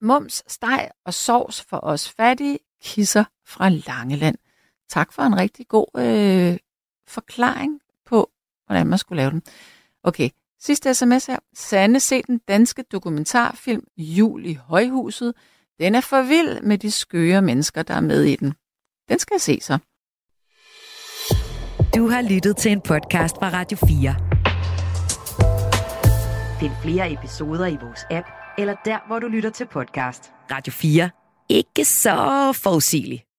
mums, steg og sovs for os fattige kisser fra Langeland. Tak for en rigtig god øh, forklaring på, hvordan man skulle lave den. Okay, sidste sms her. Sande se den danske dokumentarfilm Jul i Højhuset. Den er for vild med de skøre mennesker, der er med i den. Den skal jeg se så. Du har lyttet til en podcast fra Radio 4. Find flere episoder i vores app, eller der, hvor du lytter til podcast. Radio 4. Ikke så forudsigeligt.